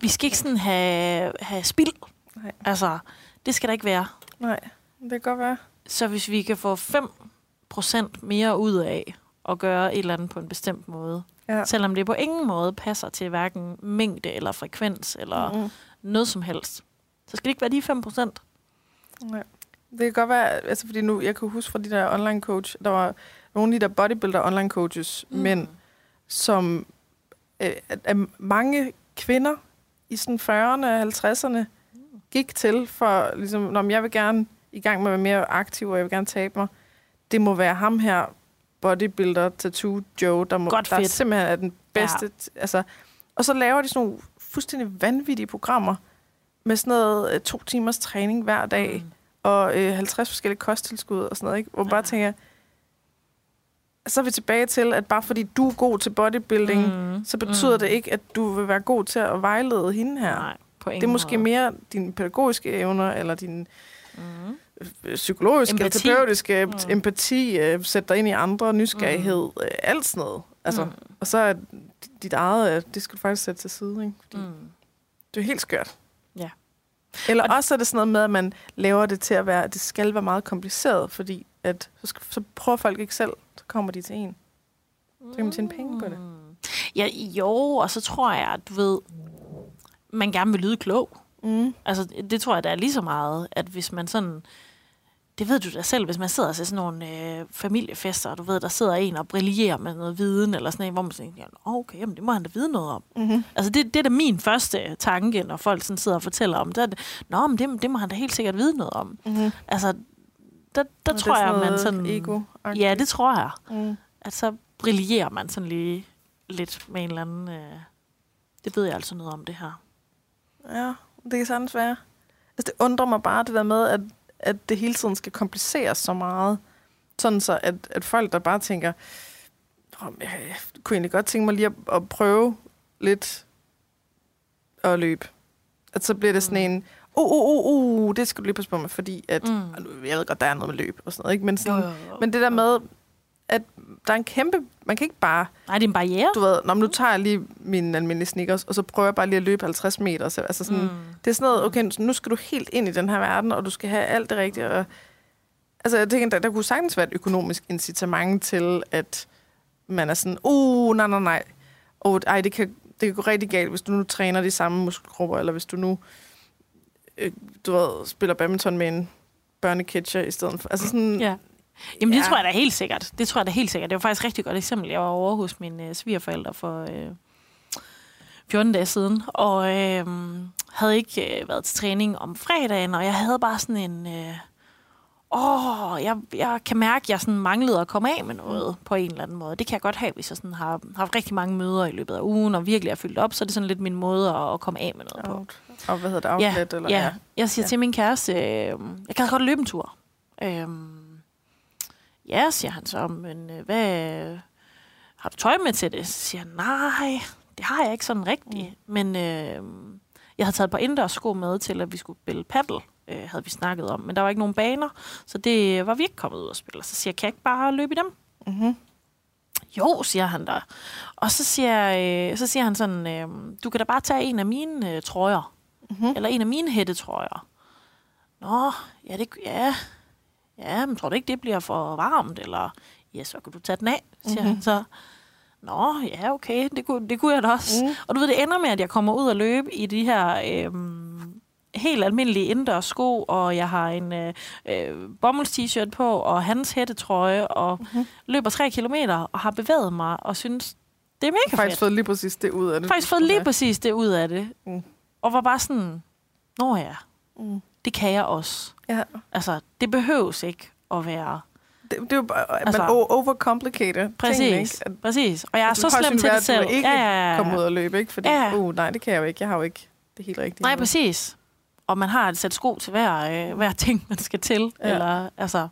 Speaker 2: vi skal ikke sådan have, have spild.
Speaker 1: Nej.
Speaker 2: Altså, det skal der ikke være.
Speaker 1: Nej, det kan godt være.
Speaker 2: Så hvis vi kan få 5% mere ud af at gøre et eller andet på en bestemt måde,
Speaker 1: Ja.
Speaker 2: selvom det på ingen måde passer til hverken mængde eller frekvens eller mm. Noget som helst, så skal det ikke være de 5%.
Speaker 1: Ja. Det kan godt være, altså fordi nu, jeg kan huske fra de der online coach, der var nogle af de der bodybuilder online coaches, mm. men som øh, at, at mange kvinder i sådan 40'erne og 50'erne gik til for, ligesom, når jeg vil gerne i gang med at være mere aktiv, og jeg vil gerne tabe mig. Det må være ham her, bodybuilder, tattoo Joe, der, må,
Speaker 2: Godt
Speaker 1: der
Speaker 2: fedt.
Speaker 1: simpelthen er den bedste. Ja. Altså, og så laver de sådan nogle fuldstændig vanvittige programmer med sådan noget øh, to timers træning hver dag, mm. Og øh, 50 forskellige kosttilskud og sådan noget, ikke? hvor man bare tænker, så er vi tilbage til, at bare fordi du er god til bodybuilding, mm. Så betyder mm. det ikke, at du vil være god til at vejlede hende her.
Speaker 2: Nej, på ingen
Speaker 1: det er måske
Speaker 2: måde.
Speaker 1: mere dine pædagogiske evner, eller din
Speaker 2: Mm.
Speaker 1: øh, psykologiske,
Speaker 2: Empati.
Speaker 1: empati. terapeutiske
Speaker 2: Mm.
Speaker 1: mm. empati, øh, sætte dig ind i andre, nysgerrighed, mm. øh, alt sådan noget. Altså,
Speaker 2: Mm.
Speaker 1: mm. Og så er dit eget, øh, det skal du faktisk sætte til side. Ikke? Fordi
Speaker 2: Mm.
Speaker 1: Det er helt skørt. Eller
Speaker 2: Og-
Speaker 1: også er det sådan noget med, at man laver det til at være, at det skal være meget kompliceret, fordi at, så, så prøver folk ikke selv, så kommer de til en. Så kan man tjene penge på det.
Speaker 2: Mm. Ja, jo, og så tror jeg, at du ved, man gerne vil lyde klog.
Speaker 1: Mm.
Speaker 2: Altså, det tror jeg, der er lige så meget, at hvis man sådan... Det ved du da selv, hvis man sidder til sådan nogle øh, familiefester, og du ved, der sidder en og brillerer med noget viden, eller sådan noget, hvor man tænker, "Åh, okay, jamen, det må han da vide noget om.
Speaker 1: Mm-hmm.
Speaker 2: Altså, det, det er da min første tanke, når folk sådan sidder og fortæller om det. Nå, men det, det må han da helt sikkert vide noget om.
Speaker 1: Mm-hmm.
Speaker 2: Altså, der, der tror jeg, man sådan...
Speaker 1: ego
Speaker 2: Ja, det tror jeg.
Speaker 1: Mm.
Speaker 2: At så brillerer man sådan lige lidt med en eller anden... Øh, det ved jeg altså noget om, det her.
Speaker 1: Ja, det kan sagtens være. Altså, det undrer mig bare, det der med, at, at det hele tiden skal kompliceres så meget. Sådan så, at, at folk, der bare tænker, "Nå, men jeg, kunne egentlig godt tænke mig lige at, at prøve lidt at løbe. At så bliver det sådan en, uh, uh, uh, uh, det skal du lige passe på med, fordi at,
Speaker 2: Mm.
Speaker 1: mm. jeg ved godt, der er noget med løb og sådan noget, ikke? Men, sådan,
Speaker 2: Jo, jo, jo.
Speaker 1: men det der med, at der er en kæmpe, man kan ikke bare,
Speaker 2: Nej, det er en barriere.
Speaker 1: du ved, nu tager jeg lige min almindelige sneakers, og så prøver jeg bare lige at løbe 50 meter. Så, altså sådan,
Speaker 2: Mm.
Speaker 1: Det er sådan noget, okay, nu skal du helt ind i den her verden, og du skal have alt det rigtige. Og, altså, jeg tænker, der, der kunne sagtens være et økonomisk incitament til, at man er sådan, uh, nej, nej, nej. Og ej, det kan, det kan gå rigtig galt, hvis du nu træner de samme muskelgrupper, eller hvis du nu, øh, du ved, spiller badminton med en børneketcher i stedet for. Altså sådan,
Speaker 2: Ja. Jamen, det
Speaker 1: Ja.
Speaker 2: tror jeg da helt sikkert. Det tror jeg da helt sikkert. Det var faktisk et rigtig godt eksempel. Jeg var over hos mine øh, svigerforældre for øh, 14 dage siden, og øh, havde ikke øh, været til træning om fredagen, og jeg havde bare sådan en... Øh, Åh, jeg, jeg kan mærke, at jeg sådan manglede at komme af med noget på en eller anden måde. Det kan jeg godt have, hvis jeg sådan har haft rigtig mange møder i løbet af ugen, og virkelig er fyldt op, så er det sådan lidt min måde at, at komme af med noget på.
Speaker 1: out. Og hvad hedder det, outlet? eller,
Speaker 2: Ja, jeg siger
Speaker 1: Ja.
Speaker 2: til min kæreste, øh, jeg kan godt løbe en tur. Øhm, ja, siger han så, men øh, hvad, har du tøj med til det? Så siger han, nej, det har jeg ikke sådan rigtigt. Mm. Men øh, jeg havde taget et par indendørs sko med til, at vi skulle spille paddle, øh, havde vi snakket om. Men der var ikke nogen baner, så det var vi ikke kommet ud og spille. Så siger jeg, kan jeg ikke bare løbe i dem?
Speaker 1: Mm-hmm.
Speaker 2: Jo, siger han der. Og så siger, øh, så siger han sådan, øh, du kan da bare tage en af mine øh, trøjer.
Speaker 1: Mm-hmm.
Speaker 2: Eller en af mine hættetrøjer. Nå, ja, det, ja, ja, men tror du ikke, det bliver for varmt? Eller, ja, så kan du tage den af, siger mm-hmm. han så. Nå, ja, okay, det kunne, det kunne jeg da også.
Speaker 1: Mm.
Speaker 2: Og du ved, det ender med, at jeg kommer ud og løbe i de her øhm, helt almindelige indendørs sko, og jeg har en øh, øh, bomulds-t-shirt på, og hans hættetrøje, og
Speaker 1: Mhm.
Speaker 2: mm-hmm. løber tre kilometer, og har bevæget mig, og synes, det er mega
Speaker 1: har faktisk
Speaker 2: fedt.
Speaker 1: fået lige præcis det ud af det.
Speaker 2: Faktisk fået lige præcis det ud af det.
Speaker 1: Mm.
Speaker 2: Og var bare sådan, nå ja,
Speaker 1: Mm.
Speaker 2: Det kan jeg også.
Speaker 1: Ja.
Speaker 2: Altså, det behøves ikke at være...
Speaker 1: Det, det er jo bare,
Speaker 2: Altså-
Speaker 1: man o- overcomplicated
Speaker 2: Præcis,
Speaker 1: tingene, ikke? At,
Speaker 2: præcis. Og jeg er så slem til det selv.
Speaker 1: Du ikke
Speaker 2: ja, ja, ja.
Speaker 1: komme ud og løbe, ikke? Fordi,
Speaker 2: Ja.
Speaker 1: uh, nej, det kan jeg jo ikke. Jeg har jo ikke det helt rigtige.
Speaker 2: Nej, præcis. Og man har et sæt sko til hver, øh, hver ting, *laughs* man skal til.
Speaker 1: Ja.
Speaker 2: Eller, altså,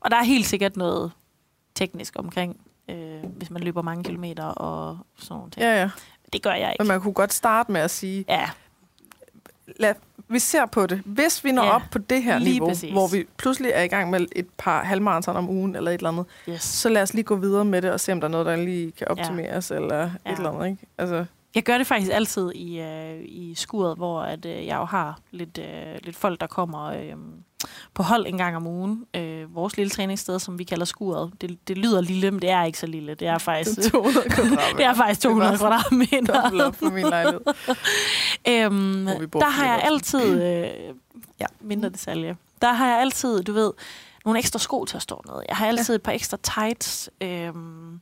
Speaker 2: og der er helt sikkert noget teknisk omkring, øh, hvis man løber mange kilometer og sådan noget.
Speaker 1: Ja, ja.
Speaker 2: Det gør jeg ikke.
Speaker 1: Men man kunne godt starte med at sige,
Speaker 2: Ja,
Speaker 1: lad, vi ser på det. Hvis vi når
Speaker 2: Ja,
Speaker 1: op på det her niveau,
Speaker 2: præcis.
Speaker 1: hvor vi pludselig er i gang med et par halvmarathon om ugen, eller et eller andet,
Speaker 2: yes.
Speaker 1: så lad os lige gå videre med det, og se om der er noget, der lige kan optimeres, ja. eller
Speaker 2: Ja.
Speaker 1: et eller andet, ikke? Altså,
Speaker 2: Jeg gør det faktisk altid i, øh, i skuret, hvor at, øh, jeg jo har lidt, øh, lidt folk, der kommer øh, på hold en gang om ugen. Øh, vores lille træningssted, som vi kalder skuret. Det, det lyder lille, men det er ikke så lille. Det er faktisk,
Speaker 1: det er 200 *laughs* kvadratmeter.
Speaker 2: det er faktisk 200
Speaker 1: Det var sådan
Speaker 2: kvadratmeter.
Speaker 1: for min lejlighed. *laughs*
Speaker 2: Øhm, der har jeg altid, øh, ja, mindre detalje, der har jeg altid, du ved, nogle ekstra sko til at stå ned. Jeg har altid et par ekstra tights. Øhm,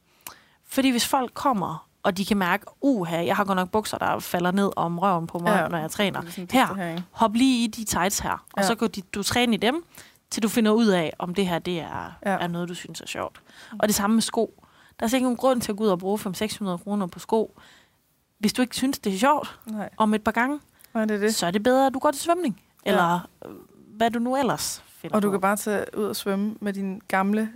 Speaker 2: fordi hvis folk kommer, og de kan mærke, uha, jeg har godt nok bukser, der falder ned om røven på mig,
Speaker 1: Ja.
Speaker 2: når jeg træner.
Speaker 1: Det er
Speaker 2: Her.
Speaker 1: det her?
Speaker 2: Hop lige i de tights her, og
Speaker 1: Ja.
Speaker 2: så går de, du træne i dem, til du finder ud af, om det her det er,
Speaker 1: Ja.
Speaker 2: er noget, du synes er sjovt. Og det samme med sko. Der er slet ikke nogen grund til at gå ud og bruge 500-600 kroner på sko, hvis du ikke synes, det er sjovt
Speaker 1: Nej,
Speaker 2: om et par gange
Speaker 1: nej, det er det.
Speaker 2: så er det bedre, at du går til svømning.
Speaker 1: Ja.
Speaker 2: Eller øh, hvad du nu ellers finder
Speaker 1: Og du
Speaker 2: på.
Speaker 1: kan bare tage ud og svømme med din gamle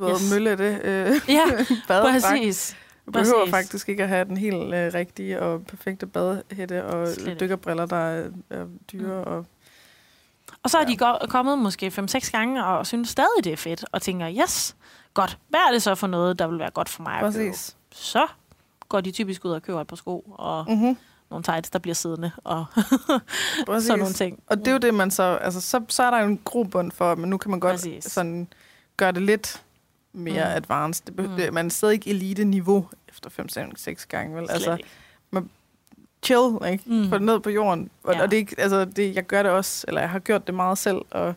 Speaker 1: du
Speaker 2: Yes.
Speaker 1: møllette øh,
Speaker 2: Ja, *laughs* præcis.
Speaker 1: Du behøver
Speaker 2: præcis.
Speaker 1: faktisk ikke at have den helt øh, rigtige og perfekte badehætte og
Speaker 2: Slet
Speaker 1: dykkerbriller, der er, er dyre.
Speaker 2: Mm.
Speaker 1: Og,
Speaker 2: Og så er
Speaker 1: Ja.
Speaker 2: de go- kommet måske 5-6 gange og synes stadig, det er fedt. Og tænker, yes, godt. Hvad er det så for noget, der vil være godt for mig at købe?
Speaker 1: præcis.
Speaker 2: Så går de typisk ud og køber et par sko og mm.
Speaker 1: Mm-hmm.
Speaker 2: nogle tights, der bliver siddende og *laughs* sådan nogle ting.
Speaker 1: Og det er jo det, man så... Altså, så, så er der jo en grobund for, men nu kan man godt
Speaker 2: Præcis.
Speaker 1: sådan gøre det lidt mere mm.
Speaker 2: Mm.
Speaker 1: advanced. Det, be-
Speaker 2: Mm.
Speaker 1: det, man er stadig ikke elite-niveau efter 5-6 gange, vel?
Speaker 2: Slet
Speaker 1: Altså,
Speaker 2: ikke.
Speaker 1: chill, ikke?
Speaker 2: Mm.
Speaker 1: Få det ned på jorden. Og,
Speaker 2: Ja.
Speaker 1: og det er ikke, altså, det, jeg gør det også, eller jeg har gjort det meget selv, og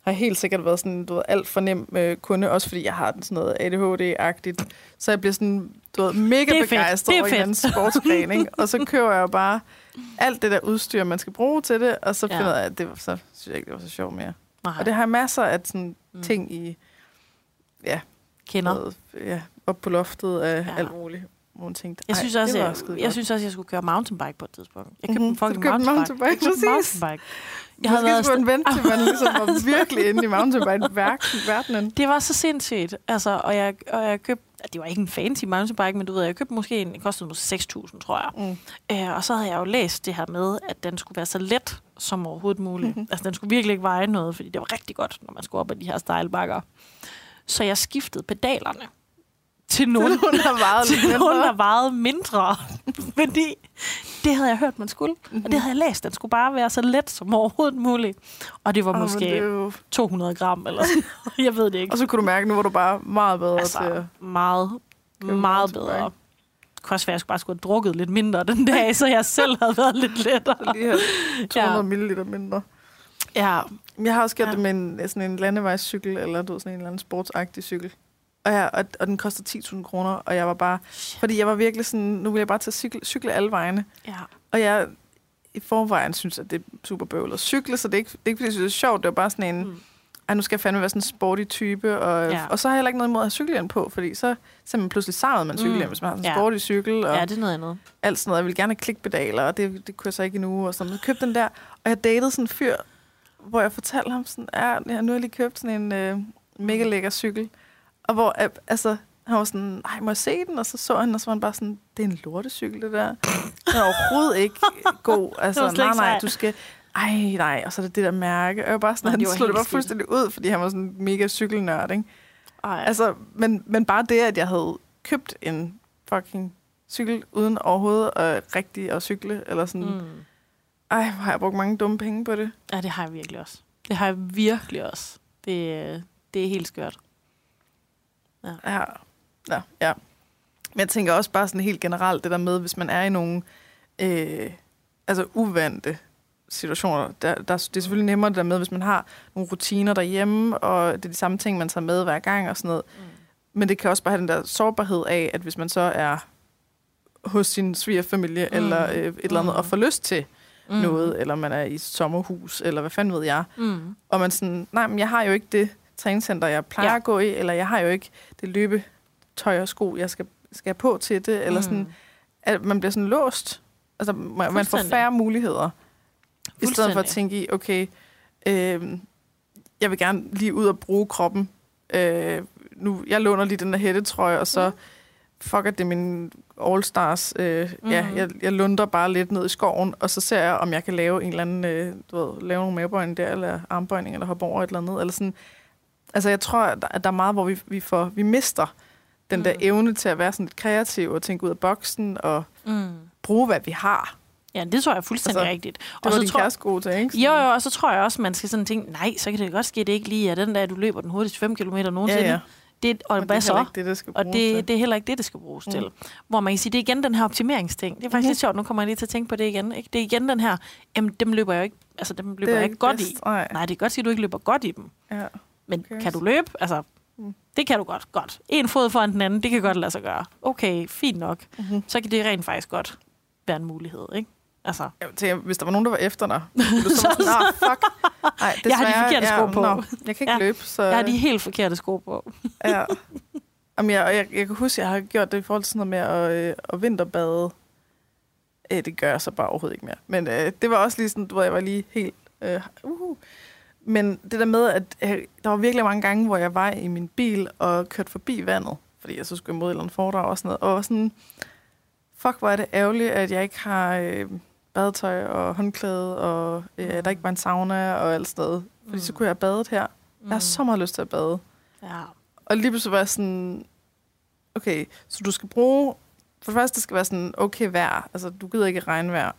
Speaker 1: har helt sikkert været sådan, du ved, alt for nem øh, kunde, også fordi jeg har den sådan noget ADHD-agtigt. Så jeg bliver sådan, du ved, mega begejstret
Speaker 2: er
Speaker 1: over en sportsgren, ikke? Og så *laughs* køber jeg jo bare alt det der udstyr, man skal bruge til det, og så
Speaker 2: Ja.
Speaker 1: finder jeg, at det var så, synes jeg ikke, det var så sjovt mere.
Speaker 2: Nej,
Speaker 1: Og det har jeg masser af sådan
Speaker 2: Mm.
Speaker 1: ting i,
Speaker 2: kender.
Speaker 1: noget, ja, op på loftet af
Speaker 2: Ja.
Speaker 1: alt muligt. Hvor man tænkte,
Speaker 2: Jeg
Speaker 1: "Ej,
Speaker 2: synes også, jeg, jeg
Speaker 1: godt."
Speaker 2: synes også, jeg skulle køre mountainbike på et tidspunkt. Jeg købte
Speaker 1: Mhm.
Speaker 2: en
Speaker 1: du
Speaker 2: fucking
Speaker 1: en
Speaker 2: mountainbike.
Speaker 1: mountainbike,
Speaker 2: Jeg købte en mountainbike.
Speaker 1: Jeg havde Måske skulle man vente til, man *laughs* ligesom var virkelig inde i mountainbike-verdenen.
Speaker 2: Det var så sindssygt. Altså, og jeg, og jeg købte det var ikke en fancy mountainbike, men du ved, jeg købte måske en, det kostede måske 6.000, tror jeg. Mm. Øh, og så havde jeg jo læst det her med, at den skulle være så let som overhovedet muligt. Mm-hmm. Altså, den skulle virkelig ikke veje noget, fordi det var rigtig godt, når man skulle op ad de her stejlbakker. Så jeg skiftede pedalerne til nogen,
Speaker 1: nogen der vejede,
Speaker 2: til nogen, der vejede *laughs* mindre. fordi det havde jeg hørt, man skulle. Mm-hmm. Og det mhm. havde jeg læst. Den skulle bare være så let som overhovedet muligt. Og det var oh, måske det jo... 200 gram eller sådan Jeg ved det ikke.
Speaker 1: Og så kunne du mærke, nu var du bare meget bedre altså, til
Speaker 2: meget, meget bedre. Det kunne også være, at jeg bare skulle have drukket lidt mindre den dag, så jeg selv havde været lidt lettere.
Speaker 1: Lige *laughs* 200 ja. ml mindre.
Speaker 2: Ja.
Speaker 1: Jeg har også gjort ja. det med en, sådan en landevejscykel, eller du ved, sådan en eller anden sportsagtig cykel. Og, jeg, og, og den koster 10.000 kroner, og jeg var bare... Shit. Fordi jeg var virkelig sådan, nu vil jeg bare tage cykle, cykle alle vegne.
Speaker 2: Ja.
Speaker 1: Og jeg i forvejen synes, at det er super bøvlet at cykle, så det er ikke, det er ikke fordi jeg synes, det er sjovt. Det var bare sådan en... Mm. Ej, nu skal jeg fandme være sådan en sporty type. Og, ja. og så har jeg heller ikke noget imod at have cykelhjelm på, fordi så, så er man pludselig savnet man cykelhjelm, mm. hvis man har sådan en ja. sporty cykel. Og
Speaker 2: ja, det er noget andet.
Speaker 1: Alt sådan noget. Jeg vil gerne have klikpedaler, og det, det kunne jeg så ikke endnu. Og så jeg købte den der, og jeg datede sådan en fyr, hvor jeg fortalte ham sådan, ja, nu har jeg lige købt sådan en øh, mega lækker cykel. Og hvor, altså, han var sådan, nej, må jeg se den? Og så så han, og så var han bare sådan, det er en lortecykel, det der. Den er overhovedet ikke god. *laughs* Altså, nej, nej, du skal... Ej, nej, og så er det det der mærke. Og jeg var bare sådan, nej, han slog det bare fuldstændig ud, fordi han var sådan mega cykelnørd, ikke? Ej. Altså, men, men bare det, at jeg havde købt en fucking cykel, uden overhovedet at rigtig at cykle, eller sådan... Mm. Ej, har jeg brugt mange dumme penge på det?
Speaker 2: Ja, det har jeg virkelig også. Det har jeg virkelig også. Det, det er helt skørt.
Speaker 1: Ja. ja. Ja, ja. Men jeg tænker også bare sådan helt generelt, det der med, hvis man er i nogle øh, altså uvante situationer, der, der, det er selvfølgelig nemmere det der med, hvis man har nogle rutiner derhjemme, og det er de samme ting, man tager med hver gang og sådan noget. Mm. Men det kan også bare have den der sårbarhed af, at hvis man så er hos sin svigerfamilie mm. eller øh, et eller andet, mm. og får lyst til mm. noget, eller man er i sommerhus, eller hvad fanden ved jeg, mm. og man sådan, nej, men jeg har jo ikke det træningscenter, jeg plejer ja. at gå i, eller jeg har jo ikke det løbe tøj og sko, jeg skal, skal på til det, eller mm. sådan, at man bliver sådan låst. Altså, man, man får færre muligheder. I stedet for at tænke i, okay, øh, jeg vil gerne lige ud og bruge kroppen. Øh, nu, jeg låner lige den der hættetrøje, og så mm. fucker det min All-Stars. Øh, mm. Ja, jeg, jeg lunder bare lidt ned i skoven, og så ser jeg, om jeg kan lave en eller anden, øh, du ved, lave nogle mavebøjning der, eller armbøjning, eller hoppe over et eller andet. Eller sådan. Altså, jeg tror, at der er meget, hvor vi, vi, får, vi mister den der mm. evne til at være sådan lidt kreativ og tænke ud af boksen og mm. bruge, hvad vi har.
Speaker 2: Ja, det tror jeg er fuldstændig altså, rigtigt.
Speaker 1: Og det var så din tror, kæreste god til, ikke?
Speaker 2: Jo, jo, og så tror jeg også, man skal sådan tænke, nej, så kan det godt ske, det ikke lige er den der, du løber den hurtigste 5 km nogensinde. Ja, ja. Det, og hvad så?
Speaker 1: Det, det
Speaker 2: og det, det er heller ikke det, det skal bruges mm. til. Hvor man kan sige, det er igen den her optimeringsting. Det er faktisk mm-hmm. lidt sjovt, nu kommer jeg lige til at tænke på det igen. Ikke? Det er igen den her, jamen dem løber jeg ikke, altså dem løber jeg ikke godt bedst. i. Nej. nej, det er godt at du ikke løber godt i dem. Ja. Men okay. kan du løbe? Altså, Mm. Det kan du godt. Godt. En fod foran den anden, det kan godt lade sig gøre. Okay, fint nok. Mm-hmm. Så kan det rent faktisk godt være en mulighed, ikke? Altså.
Speaker 1: Jeg tænker, hvis der var nogen, der var efter dig, *laughs* du så sådan, nah, fuck.
Speaker 2: Ej, jeg har de forkerte sko på. Nå,
Speaker 1: jeg kan ikke ja. løbe, så...
Speaker 2: Jeg har de helt forkerte sko på.
Speaker 1: ja. Jamen, jeg, jeg, jeg kan huske, at jeg har gjort det i forhold til sådan noget med at, øh, at vinterbade. Øh, det gør jeg så bare overhovedet ikke mere. Men øh, det var også lige sådan, du ved, jeg var lige helt... Øh, uh, men det der med, at øh, der var virkelig mange gange, hvor jeg var i min bil og kørte forbi vandet, fordi jeg så skulle imod et eller andet foredrag og sådan noget, og sådan, fuck, hvor er det ærgerligt, at jeg ikke har øh, badetøj og håndklæde, og øh, mm. der ikke var en sauna og alt sådan noget. Fordi mm. så kunne jeg have badet her. Mm. Jeg har så meget lyst til at bade.
Speaker 2: Ja.
Speaker 1: Og lige pludselig var jeg sådan, okay, så du skal bruge, for det første, det skal være sådan okay vejr, altså du gider ikke regnvejr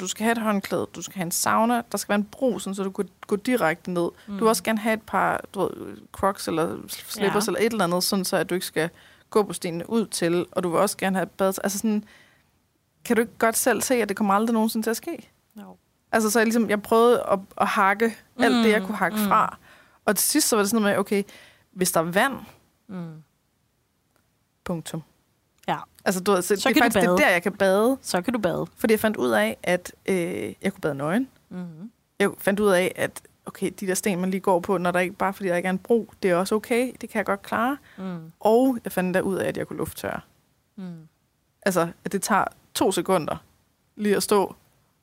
Speaker 1: du skal have et håndklæde, du skal have en sauna, der skal være en bro, sådan, så du kan gå direkte ned. Mm. Du vil også gerne have et par du ved, crocs eller slippers ja. eller et eller andet, sådan så at du ikke skal gå på stenene ud til, og du vil også gerne have et bad. Altså sådan, kan du ikke godt selv se, at det kommer aldrig nogensinde til at ske?
Speaker 2: No.
Speaker 1: Altså så jeg, ligesom, jeg prøvede at, at hakke mm. alt det, jeg kunne hakke mm. fra. Og til sidst så var det sådan noget med, okay, hvis der er vand, mm. punktum. Altså, du, så, så det er faktisk det der, jeg kan bade.
Speaker 2: Så kan du bade.
Speaker 1: Fordi jeg fandt ud af, at øh, jeg kunne bade nøgen. Mm-hmm. Jeg fandt ud af, at okay, de der sten, man lige går på, når der ikke bare fordi der ikke er en bro, det er også okay. Det kan jeg godt klare. Mm. Og jeg fandt der ud af, at jeg kunne lufttørre. Mm. Altså, at det tager to sekunder lige at stå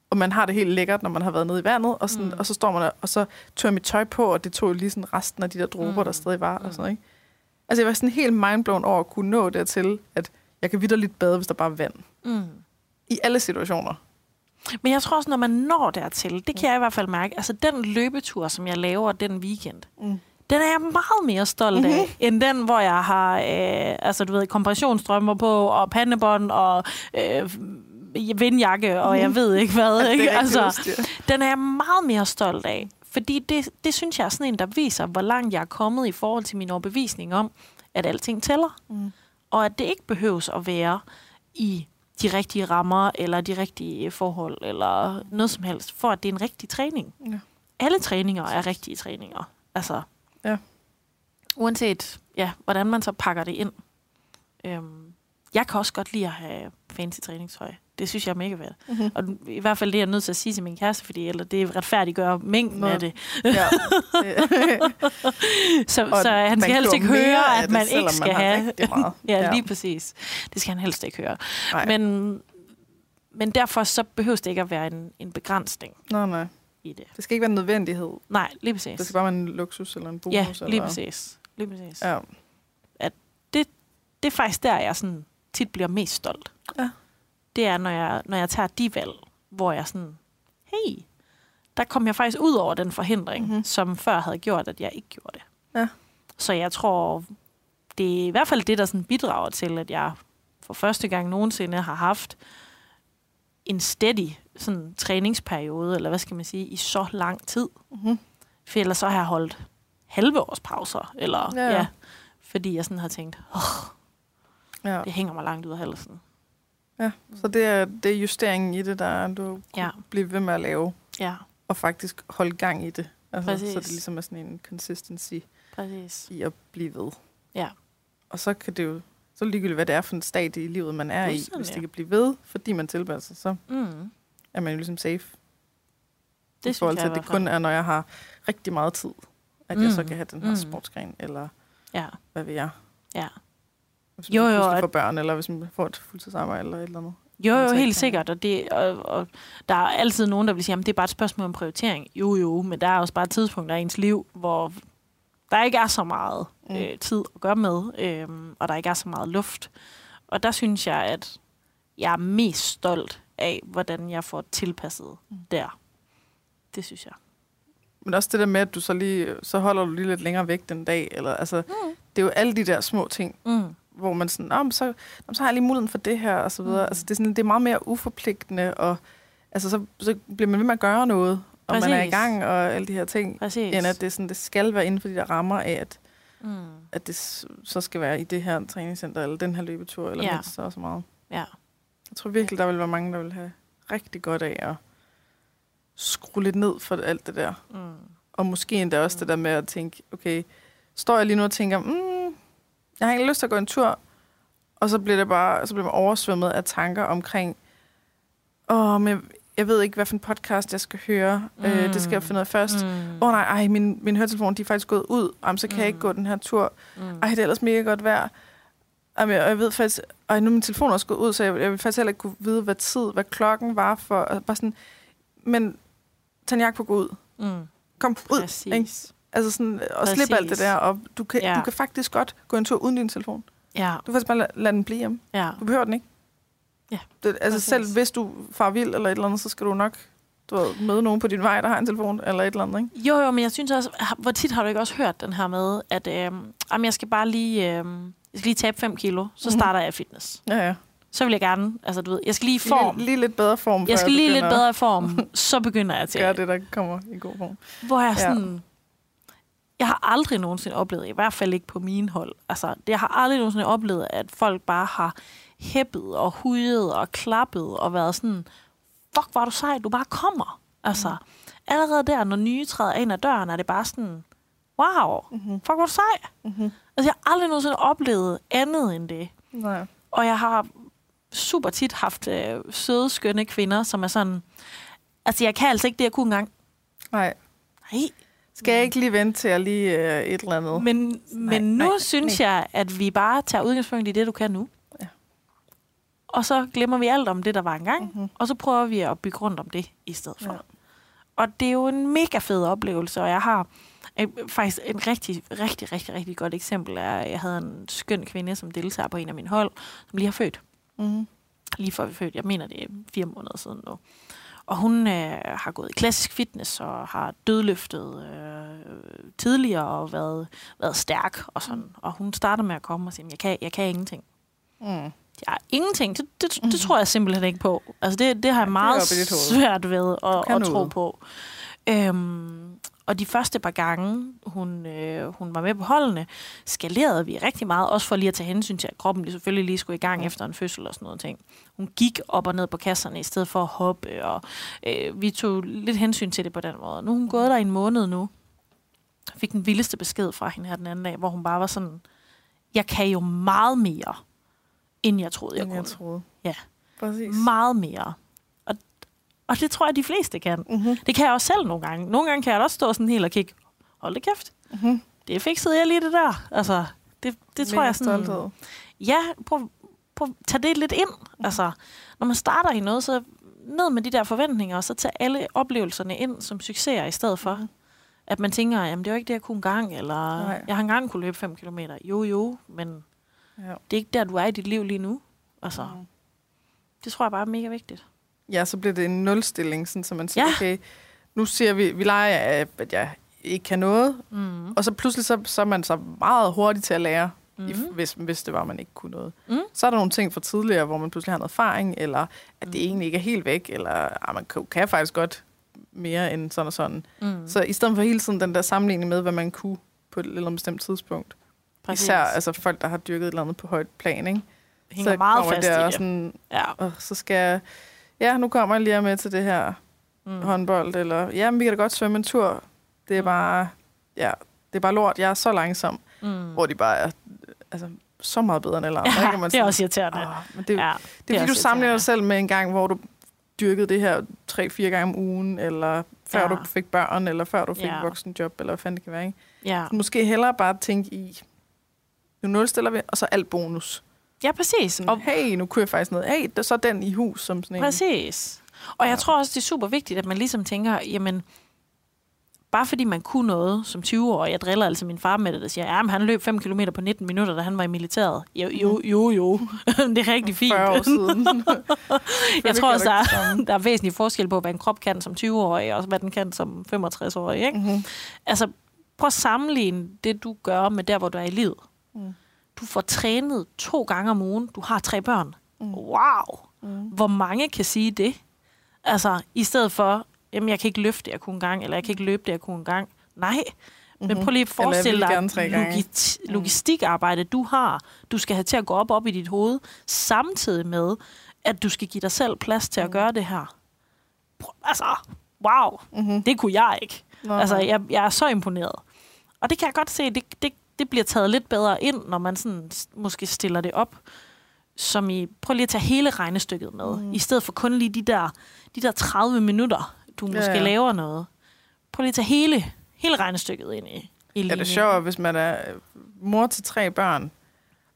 Speaker 1: og man har det helt lækkert, når man har været nede i vandet, og, sådan,
Speaker 2: Mm.
Speaker 1: mm. og så står man der, og så tør mit tøj på, og det tog lige sådan resten af de der dråber,
Speaker 2: Mm.
Speaker 1: mm. der stadig var,
Speaker 2: Mm.
Speaker 1: og sådan noget, ikke? Altså, jeg var sådan helt mindblown over at kunne nå dertil, at jeg kan vidderligt bade, hvis der bare er vand.
Speaker 2: Mm.
Speaker 1: I alle situationer.
Speaker 2: Men jeg tror også, når man når dertil, det kan jeg i hvert fald mærke, altså den løbetur, som jeg laver den weekend,
Speaker 1: Mm.
Speaker 2: den er jeg meget mere stolt af, mm-hmm. end den, hvor jeg har, øh, altså du ved, kompressionsstrømper på, og pandebånd, og øh, vindjakke, og jeg ved ikke hvad.
Speaker 1: Altså,
Speaker 2: ikke? Altså, den er jeg meget mere stolt af. Fordi det, det synes jeg er sådan en, der viser, hvor langt jeg er kommet i forhold til min overbevisning om, at alting tæller.
Speaker 1: Mm.
Speaker 2: Og at det ikke behøves at være i de rigtige rammer, eller de rigtige forhold, eller noget som helst, for at det er en rigtig træning.
Speaker 1: Ja.
Speaker 2: Alle træninger er rigtige træninger. Altså,
Speaker 1: Ja.
Speaker 2: uanset ja, hvordan man så pakker det ind. Øhm, jeg kan også godt lide at have fancy træningstøj. Det synes jeg er mega fedt.
Speaker 1: Mm-hmm.
Speaker 2: Og i hvert fald det er jeg nødt til at sige til min kæreste, fordi eller det retfærdiggør mængden
Speaker 1: Nå.
Speaker 2: af det.
Speaker 1: Ja. *laughs*
Speaker 2: Så,
Speaker 1: Og
Speaker 2: så han skal helst ikke høre, at
Speaker 1: det,
Speaker 2: man ikke skal
Speaker 1: man
Speaker 2: have...
Speaker 1: meget. *laughs*
Speaker 2: ja,
Speaker 1: Ja.
Speaker 2: lige præcis. Det skal han helst ikke høre.
Speaker 1: Nej.
Speaker 2: Men, men derfor så behøves det ikke at være en, en begrænsning
Speaker 1: Nej, nej.
Speaker 2: i det.
Speaker 1: Det skal ikke være en nødvendighed.
Speaker 2: Nej, lige præcis.
Speaker 1: Det skal bare være en luksus eller en bonus.
Speaker 2: ja, lige
Speaker 1: eller...
Speaker 2: præcis. Lige præcis.
Speaker 1: Ja.
Speaker 2: Det er faktisk der, jeg sådan tit bliver mest stolt.
Speaker 1: Ja.
Speaker 2: Det er, når jeg, når jeg tager de valg, hvor jeg sådan, hey, der kom jeg faktisk ud over den forhindring,
Speaker 1: Mhm.
Speaker 2: mm-hmm. som før havde gjort, at jeg ikke gjorde det.
Speaker 1: Ja.
Speaker 2: Så jeg tror, det er i hvert fald det, der sådan bidrager til, at jeg for første gang nogensinde har haft en steady sådan, træningsperiode, eller hvad skal man sige, i så lang tid.
Speaker 1: Mm-hmm.
Speaker 2: For ellers så har jeg holdt halve års pauser, eller
Speaker 1: ja.
Speaker 2: ja fordi jeg sådan har tænkt, oh,
Speaker 1: Ja.
Speaker 2: det hænger mig langt ud af halsen.
Speaker 1: Ja. Så det er, det er justeringen i det, der er, du
Speaker 2: Ja.
Speaker 1: bliver ved med at lave,
Speaker 2: Ja,
Speaker 1: og faktisk holde gang i det. Altså,
Speaker 2: Præcis.
Speaker 1: så det ligesom er sådan en consistency
Speaker 2: præcis.
Speaker 1: i at blive ved.
Speaker 2: Ja.
Speaker 1: Og så kan det jo, så ligegyldigt hvad det er for en stadie i livet, man er i,
Speaker 2: Fuldstændig.
Speaker 1: hvis det kan blive ved, fordi man tilpasser sig, så
Speaker 2: Mm.
Speaker 1: er man jo ligesom safe.
Speaker 2: Det
Speaker 1: I forhold til,
Speaker 2: i
Speaker 1: at det kun er, når jeg har rigtig meget tid, at jeg så
Speaker 2: Mm.
Speaker 1: kan have den her
Speaker 2: Mm.
Speaker 1: sportsgren, eller
Speaker 2: Ja,
Speaker 1: hvad ved jeg.
Speaker 2: ja.
Speaker 1: Hvis
Speaker 2: Jo,
Speaker 1: man
Speaker 2: jo, og-
Speaker 1: får børn, eller hvis man får et fuldtidsarbejde, eller et eller andet.
Speaker 2: Jo, jo,
Speaker 1: så ikke
Speaker 2: helt sikkert. Og, det, og, og der er altid nogen, der vil sige, at det er bare et spørgsmål om prioritering. Jo, jo, men der er også bare et tidspunkt i ens liv, hvor der ikke er så meget
Speaker 1: Mm.
Speaker 2: øh, tid at gøre med, øh, og der ikke er så meget luft. Og der synes jeg, at jeg er mest stolt af, hvordan jeg får tilpasset
Speaker 1: Mm.
Speaker 2: der. Det synes jeg.
Speaker 1: Men også det der med, at du så lige, så holder du lige lidt længere væk den dag, eller altså,
Speaker 2: Mm.
Speaker 1: det er jo alle de der små ting,
Speaker 2: Mm.
Speaker 1: Hvor man sådan, oh, så, jamen, så har jeg lige muligheden for det her, og så videre.
Speaker 2: Mm.
Speaker 1: Altså, det, er sådan, det er meget mere uforpligtende, og altså, så, så bliver man ved med at gøre noget, og man er i
Speaker 2: Præcis.
Speaker 1: gang, og alle de her ting,
Speaker 2: Præcis.
Speaker 1: end at det, sådan, det skal være inden for de der rammer af, at,
Speaker 2: Mm.
Speaker 1: at det så skal være i det her træningscenter, eller den her løbetur, eller
Speaker 2: Ja.
Speaker 1: mindst så så meget.
Speaker 2: Ja.
Speaker 1: Jeg tror virkelig, der vil være mange, der vil have rigtig godt af at skrue lidt ned for alt det der.
Speaker 2: Mm.
Speaker 1: Og måske endda også
Speaker 2: Mm.
Speaker 1: det der med at tænke, okay, står jeg lige nu og tænker, mm, jeg har ikke lyst til at gå en tur, og så bliver det bare, så bliver man oversvømmet af tanker omkring, åh, men jeg, jeg ved ikke, hvad for en podcast jeg skal høre. Mm. Øh, det skal jeg finde ud af først. Åh
Speaker 2: Mm.
Speaker 1: oh, nej, ej, min, min høretelefon, de er faktisk gået ud. Jamen, så kan mm. jeg ikke
Speaker 2: Mm.
Speaker 1: gå den her tur.
Speaker 2: Mm.
Speaker 1: Ej, det er ellers mega godt vejr. Jamen, jeg, jeg ved faktisk, ej, nu er min telefon også gået ud, så jeg, jeg vil faktisk heller ikke kunne vide, hvad tid, hvad klokken var for. Og bare sådan, men tag en jakke på, gå ud.
Speaker 2: Mm.
Speaker 1: Kom ud. Ikke?
Speaker 2: Præcis.
Speaker 1: Altså sådan, og slip alt det
Speaker 2: Præcis.
Speaker 1: der, og du kan, ja. Du kan faktisk godt gå en tur uden din telefon.
Speaker 2: Ja,
Speaker 1: Du kan faktisk bare lade, lade den blive hjemme.
Speaker 2: ja.
Speaker 1: Du behøver den ikke.
Speaker 2: Ja,
Speaker 1: Det, altså
Speaker 2: præcis.
Speaker 1: selv hvis du far vild eller et eller andet, så skal du nok du ved, møde nogen på din vej, der har en telefon eller et eller andet, ikke?
Speaker 2: Jo, jo, men jeg synes også, hvor tit har du ikke også hørt den her med, at øhm, jamen, jeg skal bare lige, øhm, jeg skal lige tabe 5 kilo, så
Speaker 1: Mhm.
Speaker 2: starter jeg fitness.
Speaker 1: Ja, ja.
Speaker 2: Så vil jeg gerne, altså du ved, jeg skal lige i form.
Speaker 1: Lige, lige lidt bedre form,
Speaker 2: Jeg skal lige lidt bedre form, *laughs* så begynder jeg
Speaker 1: at
Speaker 2: til.
Speaker 1: gøre det, der kommer i god form.
Speaker 2: Hvor jeg
Speaker 1: Ja.
Speaker 2: sådan... Jeg har aldrig nogensinde oplevet, i hvert fald ikke på min hold, altså, jeg har aldrig nogensinde oplevet, at folk bare har hæppet og hudet og klappet og været sådan, fuck, er du sej, du bare kommer. Altså, allerede der, når nye træder ind ad døren, er det bare sådan, wow,
Speaker 1: Mm-hmm.
Speaker 2: fuck, er du sej.
Speaker 1: Mm-hmm.
Speaker 2: Altså, jeg har aldrig nogensinde oplevet andet end det.
Speaker 1: Nej.
Speaker 2: Og jeg har super tit haft øh, søde, skønne kvinder, som er sådan, altså, jeg kan altså ikke det, jeg kunne engang.
Speaker 1: Nej.
Speaker 2: Nej,
Speaker 1: Skal jeg ikke lige vente til jeg lige øh, et eller andet?
Speaker 2: Men, men nu
Speaker 1: nej,
Speaker 2: synes jeg, at vi bare tager udgangspunkt i det, du kan nu.
Speaker 1: Ja.
Speaker 2: og så glemmer vi alt om det, der var engang,
Speaker 1: Mm-hmm.
Speaker 2: og så prøver vi at bygge rundt om det i stedet for.
Speaker 1: Ja.
Speaker 2: Og det er jo en mega fed oplevelse, og jeg har øh, faktisk en rigtig, rigtig, rigtig, rigtig godt eksempel er, at jeg havde en skøn kvinde, som deltager på en af mine hold, som lige har født.
Speaker 1: Mm-hmm.
Speaker 2: Lige før vi fødte. Jeg mener, det er fire måneder siden nu. Og hun øh, har gået i klassisk fitness og har dødløftet øh, tidligere og været, været stærk og sådan. Og hun starter med at komme og sige, jeg kan, jeg kan ingenting.
Speaker 1: Mm.
Speaker 2: Jeg har ingenting. Det, det, det tror jeg simpelthen ikke på. Altså det, det har jeg meget
Speaker 1: dit hoved.
Speaker 2: svært ved at, at tro på. Øhm, og de første par gange, hun, øh, hun var med på holdene, skalerede vi rigtig meget, også for lige at tage hensyn til, at kroppen lige selvfølgelig lige skulle i gang efter en fødsel og sådan noget ting. Hun gik op og ned på kasserne i stedet for at hoppe, og øh, vi tog lidt hensyn til det på den måde. Nu er hun gået der i en måned nu. Jeg fik den vildeste besked fra hende her den anden dag, hvor hun bare var sådan, jeg kan jo meget mere, end jeg troede, jeg
Speaker 1: End
Speaker 2: kunne.
Speaker 1: jeg troede.
Speaker 2: Ja.
Speaker 1: Præcis.
Speaker 2: Meget mere. Og, det tror jeg, de fleste kan.
Speaker 1: Mm-hmm.
Speaker 2: Det kan jeg også selv nogle gange. Nogle gange kan jeg også stå sådan helt og kigge, hold da kæft,
Speaker 1: Mm-hmm.
Speaker 2: det fikset jeg lige det der. Altså, det, det tror jeg sådan...
Speaker 1: Stolthed.
Speaker 2: Ja, prøv, prøv at tage det lidt ind. Altså, når man starter i noget, så ned med de der forventninger, og så tage alle oplevelserne ind som succeser i stedet for.
Speaker 1: Mhm.
Speaker 2: At man tænker, jamen det er jo ikke det, jeg kunne engang, eller
Speaker 1: Nej.
Speaker 2: jeg har engang kunne løbe 5 km. Jo, jo, men
Speaker 1: Ja.
Speaker 2: det er ikke der, du er i dit liv lige nu. Altså,
Speaker 1: Mhm.
Speaker 2: det tror jeg bare er mega vigtigt.
Speaker 1: Ja, så bliver det en nulstilling, sådan, så man siger,
Speaker 2: Ja.
Speaker 1: okay, nu siger vi, vi leger, at jeg ikke kan noget,
Speaker 2: Mm.
Speaker 1: og så pludselig så, så er man så meget hurtig til at lære, mm. If, hvis, hvis det var, man ikke kunne noget.
Speaker 2: Mm.
Speaker 1: Så er der nogle ting fra tidligere, hvor man pludselig har noget erfaring, eller at det
Speaker 2: Mm.
Speaker 1: egentlig ikke er helt væk, eller at man kan, kan faktisk godt mere end sådan og sådan.
Speaker 2: Mm.
Speaker 1: Så i stedet for hele tiden den der sammenligning med, hvad man kunne på et eller andet bestemt tidspunkt.
Speaker 2: Præcis.
Speaker 1: Især altså folk, der har dyrket et eller andet på højt plan, ikke?
Speaker 2: hænger
Speaker 1: så
Speaker 2: meget fast
Speaker 1: det
Speaker 2: i
Speaker 1: og
Speaker 2: det.
Speaker 1: sådan,
Speaker 2: Ja.
Speaker 1: og så skal jeg, ja, nu kommer jeg lige med til det her
Speaker 2: Mm.
Speaker 1: håndbold, eller ja, men vi kan da godt svømme en tur. Det er
Speaker 2: Mm.
Speaker 1: bare, ja, det er bare lort. Jeg er så langsom,
Speaker 2: Mm.
Speaker 1: hvor de bare er altså, så meget bedre end alle andre.
Speaker 2: Ja,
Speaker 1: man
Speaker 2: det er også irriterende.
Speaker 1: "Åh, men det,
Speaker 2: ja,
Speaker 1: det er fordi, du sammenligner dig selv med en gang, hvor du dyrkede det her tre-fire gange om ugen, eller før
Speaker 2: Ja.
Speaker 1: du fik børn, eller før du fik
Speaker 2: ja.
Speaker 1: voksenjob, eller hvad fanden det kan være. Ikke?
Speaker 2: Ja.
Speaker 1: Så måske hellere bare tænke i, nu nulstiller vi, og så alt bonus.
Speaker 2: Ja, præcis. Og
Speaker 1: hey, nu kunne jeg faktisk noget. Hey, der så den i hus, som sådan en.
Speaker 2: Præcis. Og jeg
Speaker 1: Ja.
Speaker 2: tror også, det er super vigtigt, at man ligesom tænker, jamen, bare fordi man kunne noget som 20 år, jeg driller altså min far med det, der siger, ja, men han løb 5 km på 19 minutter, da han var i militæret. Jo, jo, jo, jo. *laughs* det er rigtig fint.
Speaker 1: 40 år siden. *laughs*
Speaker 2: jeg tror også, der er, der er væsentlig forskel på, hvad en krop kan som 20-årig, og hvad den kan som 65-årig. Ikke?
Speaker 1: mm-hmm.
Speaker 2: Altså, prøv at sammenligne det, du gør med der, hvor du er i livet.
Speaker 1: Mm.
Speaker 2: Du får trænet to gange om ugen. Du har tre børn.
Speaker 1: Mm.
Speaker 2: Wow!
Speaker 1: Mm.
Speaker 2: Hvor mange kan sige det? Altså, i stedet for, jamen, jeg kan ikke løfte det, jeg kunne engang, eller jeg kan ikke løbe det, jeg kunne engang. Nej, mm-hmm. men prøv lige at forestille dig
Speaker 1: gerne tre gange.
Speaker 2: logi-
Speaker 1: Mm.
Speaker 2: logistikarbejde, du har. Du skal have til at gå op op i dit hoved, samtidig med, at du skal give dig selv plads til at
Speaker 1: Mm.
Speaker 2: gøre det her. Altså, wow,
Speaker 1: Mm-hmm.
Speaker 2: det kunne jeg ikke.
Speaker 1: Nå,
Speaker 2: Altså, jeg, jeg er så imponeret. Og det kan jeg godt se, det, det, det bliver taget lidt bedre ind, når man sådan måske stiller det op. Som i, prøv lige at tage hele regnestykket med, mm. i stedet for kun lige de der, de der 30 minutter, du
Speaker 1: Ja,
Speaker 2: måske
Speaker 1: ja.
Speaker 2: laver noget. Prøv lige at tage hele, hele regnestykket ind i, i
Speaker 1: Ja,
Speaker 2: linjen.
Speaker 1: det er sjovt, hvis man er øh, mor til tre børn,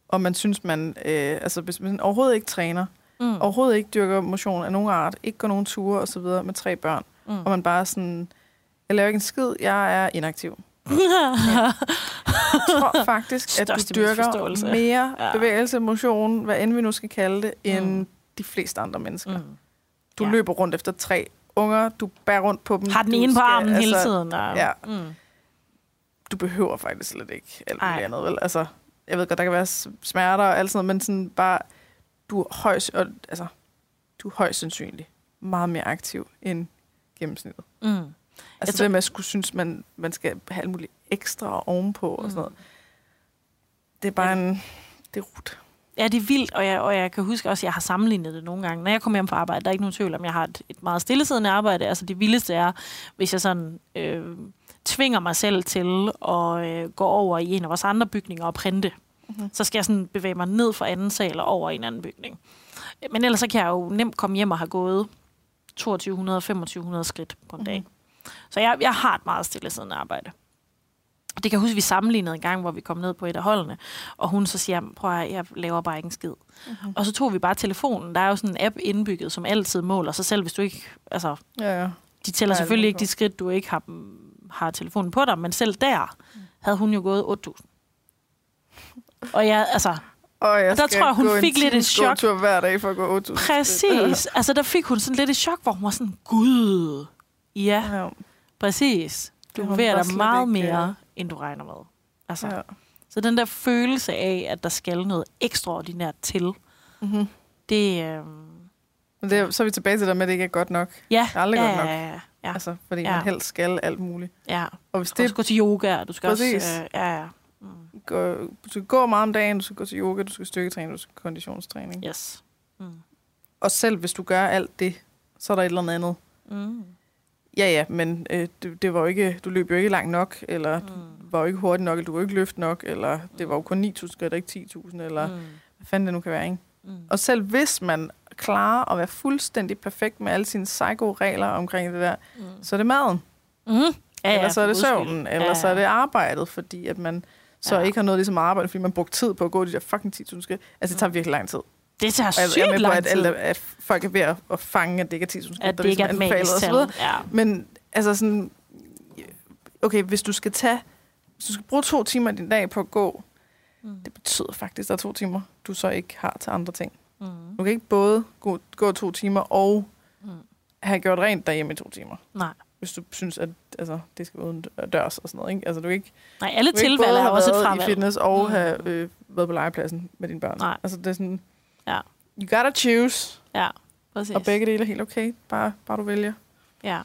Speaker 1: og man synes, man, øh, altså hvis man overhovedet ikke træner,
Speaker 2: Mm.
Speaker 1: overhovedet ikke dyrker motion af nogen art, ikke går nogen ture og så videre med tre børn,
Speaker 2: Mm.
Speaker 1: og man bare er sådan, jeg laver ikke en skid, jeg er inaktiv. Jeg tror *laughs* faktisk, at du
Speaker 2: Største
Speaker 1: dyrker
Speaker 2: misforståelse.
Speaker 1: mere
Speaker 2: Ja.
Speaker 1: ja. bevægelse, motion, hvad end vi nu skal kalde det, end
Speaker 2: Mm.
Speaker 1: mm. de fleste andre mennesker. Mm.
Speaker 2: mm.
Speaker 1: Du
Speaker 2: Ja.
Speaker 1: ja. løber rundt efter tre unger, du bærer rundt på dem.
Speaker 2: Har den ene på armen hele tiden. Og,
Speaker 1: ja.
Speaker 2: Mm.
Speaker 1: du behøver faktisk slet ikke alt
Speaker 2: Ej.
Speaker 1: muligt andet, vel? Altså, jeg ved godt, der kan være smerter og alt sådan noget, men sådan bare, du er højst, og, altså, du er højst sandsynligt meget mere aktiv end gennemsnittet.
Speaker 2: Mm.
Speaker 1: Altså
Speaker 2: Jeg
Speaker 1: det
Speaker 2: tror-
Speaker 1: med at skulle synes, man, man skal have alt muligt ekstra ovenpå og sådan noget. Det er bare
Speaker 2: Ja.
Speaker 1: en... Det er rut.
Speaker 2: Ja, det er vildt, og jeg, og jeg kan huske også, at jeg har sammenlignet det nogle gange. Når jeg kommer hjem fra arbejde, der er ikke nogen tvivl om, jeg har et, et meget stillesiddende arbejde. Altså det vildeste er, hvis jeg sådan øh, tvinger mig selv til at øh, gå over i en af vores andre bygninger og printe.
Speaker 1: Mhm.
Speaker 2: Så skal jeg sådan bevæge mig ned fra anden sal og over i en anden bygning. Men ellers så kan jeg jo nemt komme hjem og have gået 2200-2500 skridt på en dag. Så jeg, jeg har et meget stillesiddende arbejde. Det kan jeg huske, vi sammenlignede en gang, hvor vi kom ned på et af holdene, og hun så siger, prøv at jeg laver bare ikke en skid. Mm-hmm. Og så tog vi bare telefonen. Der er jo sådan en app indbygget, som altid måler sig selv, hvis du ikke... Altså,
Speaker 1: Ja, ja.
Speaker 2: de tæller
Speaker 1: er
Speaker 2: selvfølgelig ikke de skridt, du ikke har, har telefonen på dig, men selv der havde hun jo gået 8.000. Og jeg, altså,
Speaker 1: Og jeg
Speaker 2: Der tror jeg, hun fik lidt et chok.
Speaker 1: gåtur hver dag for at gå 8.000 skridt.
Speaker 2: præcis. Altså, der fik hun sådan lidt et chok, hvor hun var sådan, gud, ja,
Speaker 1: Ja,
Speaker 2: præcis. Du
Speaker 1: Det hun
Speaker 2: bevæger dig meget
Speaker 1: ikke,
Speaker 2: mere,
Speaker 1: øh,
Speaker 2: end du regner med. Altså,
Speaker 1: ja.
Speaker 2: Så den der følelse af, at der skal noget ekstraordinært til,
Speaker 1: Mm-hmm.
Speaker 2: det... Øh,
Speaker 1: Men det, er- så er vi tilbage til det med, at det ikke er godt nok.
Speaker 2: ja,
Speaker 1: er aldrig
Speaker 2: ja,
Speaker 1: godt nok.
Speaker 2: Ja, ja, ja,
Speaker 1: Altså, fordi
Speaker 2: Ja.
Speaker 1: man helst skal alt muligt.
Speaker 2: ja.
Speaker 1: Og hvis
Speaker 2: Du skal
Speaker 1: det
Speaker 2: gå til yoga, og du skal
Speaker 1: Præcis.
Speaker 2: også... Øh, ja, ja. Mm.
Speaker 1: går, du skal gå meget om dagen, du skal gå til yoga, du skal styrketræne, du skal konditionstræning.
Speaker 2: Yes. Mm.
Speaker 1: Og selv hvis du gør alt det, så er der et eller andet.
Speaker 2: Mm.
Speaker 1: Ja, ja, men øh, det, det var jo ikke, du løb jo ikke langt nok, eller du
Speaker 2: Mm.
Speaker 1: var jo ikke hurtigt nok, eller du var jo ikke løft nok, eller det var jo kun 9.000 skridt, ikke 10.000, eller mm.
Speaker 2: Mm.
Speaker 1: hvad fanden det nu kan være, ikke?
Speaker 2: Mm.
Speaker 1: Og selv hvis man klarer at være fuldstændig perfekt med alle sine psycho-regler omkring det der,
Speaker 2: Mm.
Speaker 1: så er det maden.
Speaker 2: Mm. Ja, ja,
Speaker 1: eller så er det søvnen, eller
Speaker 2: Ja,
Speaker 1: så er det arbejdet, fordi at man så
Speaker 2: Ja.
Speaker 1: ikke har noget ligesom arbejde, fordi man brugt tid på at gå de der fucking 10.000 skridt. Altså, det tager virkelig lang tid.
Speaker 2: Det tager sygt
Speaker 1: jeg er med på, at, alle, at folk er ved at, at fange, at det ikke er 10.000 skridt,
Speaker 2: at det ikke er
Speaker 1: ligesom
Speaker 2: magisk tal. Ja.
Speaker 1: Men altså sådan, okay, hvis du skal tage, hvis du skal bruge to timer din dag på at gå,
Speaker 2: Mm.
Speaker 1: det betyder faktisk, at der er to timer, du så ikke har til andre ting.
Speaker 2: Mm.
Speaker 1: Du kan ikke både gå, gå to timer og
Speaker 2: Mm.
Speaker 1: have gjort rent derhjemme i to timer.
Speaker 2: Nej.
Speaker 1: Hvis du synes, at altså, det skal uden dørs og sådan noget. Ikke? Altså, du kan ikke,
Speaker 2: Nej, alle tilvalg er
Speaker 1: have
Speaker 2: også et
Speaker 1: været i
Speaker 2: fravalg.
Speaker 1: fitness og
Speaker 2: Mm.
Speaker 1: have øh, været på legepladsen med dine børn.
Speaker 2: Nej.
Speaker 1: Altså, det er sådan,
Speaker 2: Ja.
Speaker 1: you gotta choose.
Speaker 2: Ja, præcis.
Speaker 1: Og begge dele er helt okay. Bare, bare du vælger.
Speaker 2: Ja.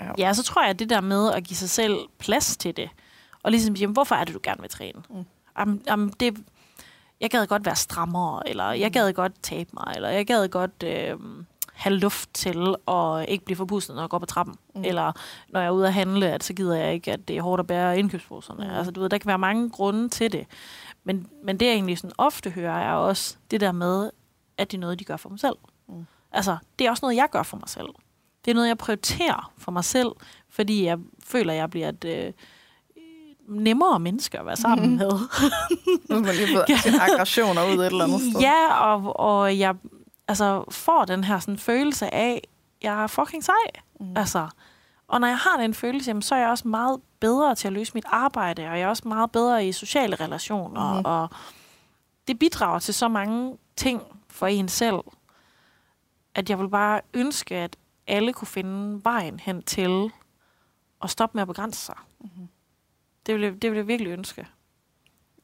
Speaker 1: Ja.
Speaker 2: ja, så tror jeg, at det der med at give sig selv plads til det, og ligesom sige, hvorfor er det, du gerne vil træne?
Speaker 1: Mm.
Speaker 2: Am, am, det, jeg gad godt være strammere, eller jeg gad godt tabe mig, eller jeg gad godt øh, have luft til at ikke blive forpustet, når jeg går på trappen.
Speaker 1: Mm.
Speaker 2: Eller når jeg er ude at handle, at så gider jeg ikke, at det er hårdt at bære indkøbsposerne.
Speaker 1: Mm.
Speaker 2: Altså, du ved, der kan være mange grunde til det. Men, men det, jeg egentlig sådan ofte hører, er også det der med, at det er noget, de gør for mig selv.
Speaker 1: Mm.
Speaker 2: Mm. Altså, det er også noget, jeg gør for mig selv. Det er noget, jeg prioriterer for mig selv, fordi jeg føler, at jeg bliver et øh, nemmere menneske at være sammen
Speaker 1: Mhm.
Speaker 2: med. *laughs*
Speaker 1: Nu man lige fået *laughs* sine aggressioner ud et eller andet sted.
Speaker 2: Ja, og, og jeg altså, får den her sådan, følelse af, jeg er fucking sej.
Speaker 1: Mm.
Speaker 2: Mm. Altså, og når jeg har den følelse, jamen, så er jeg også meget bedre til at løse mit arbejde, og jeg er også meget bedre i sociale relationer, mm. og det bidrager til så mange ting for en selv, at jeg vil bare ønske, at alle kunne finde vejen hen til at stoppe med at begrænse sig.
Speaker 1: Mhm.
Speaker 2: Det vil, jeg, det vil jeg virkelig ønske.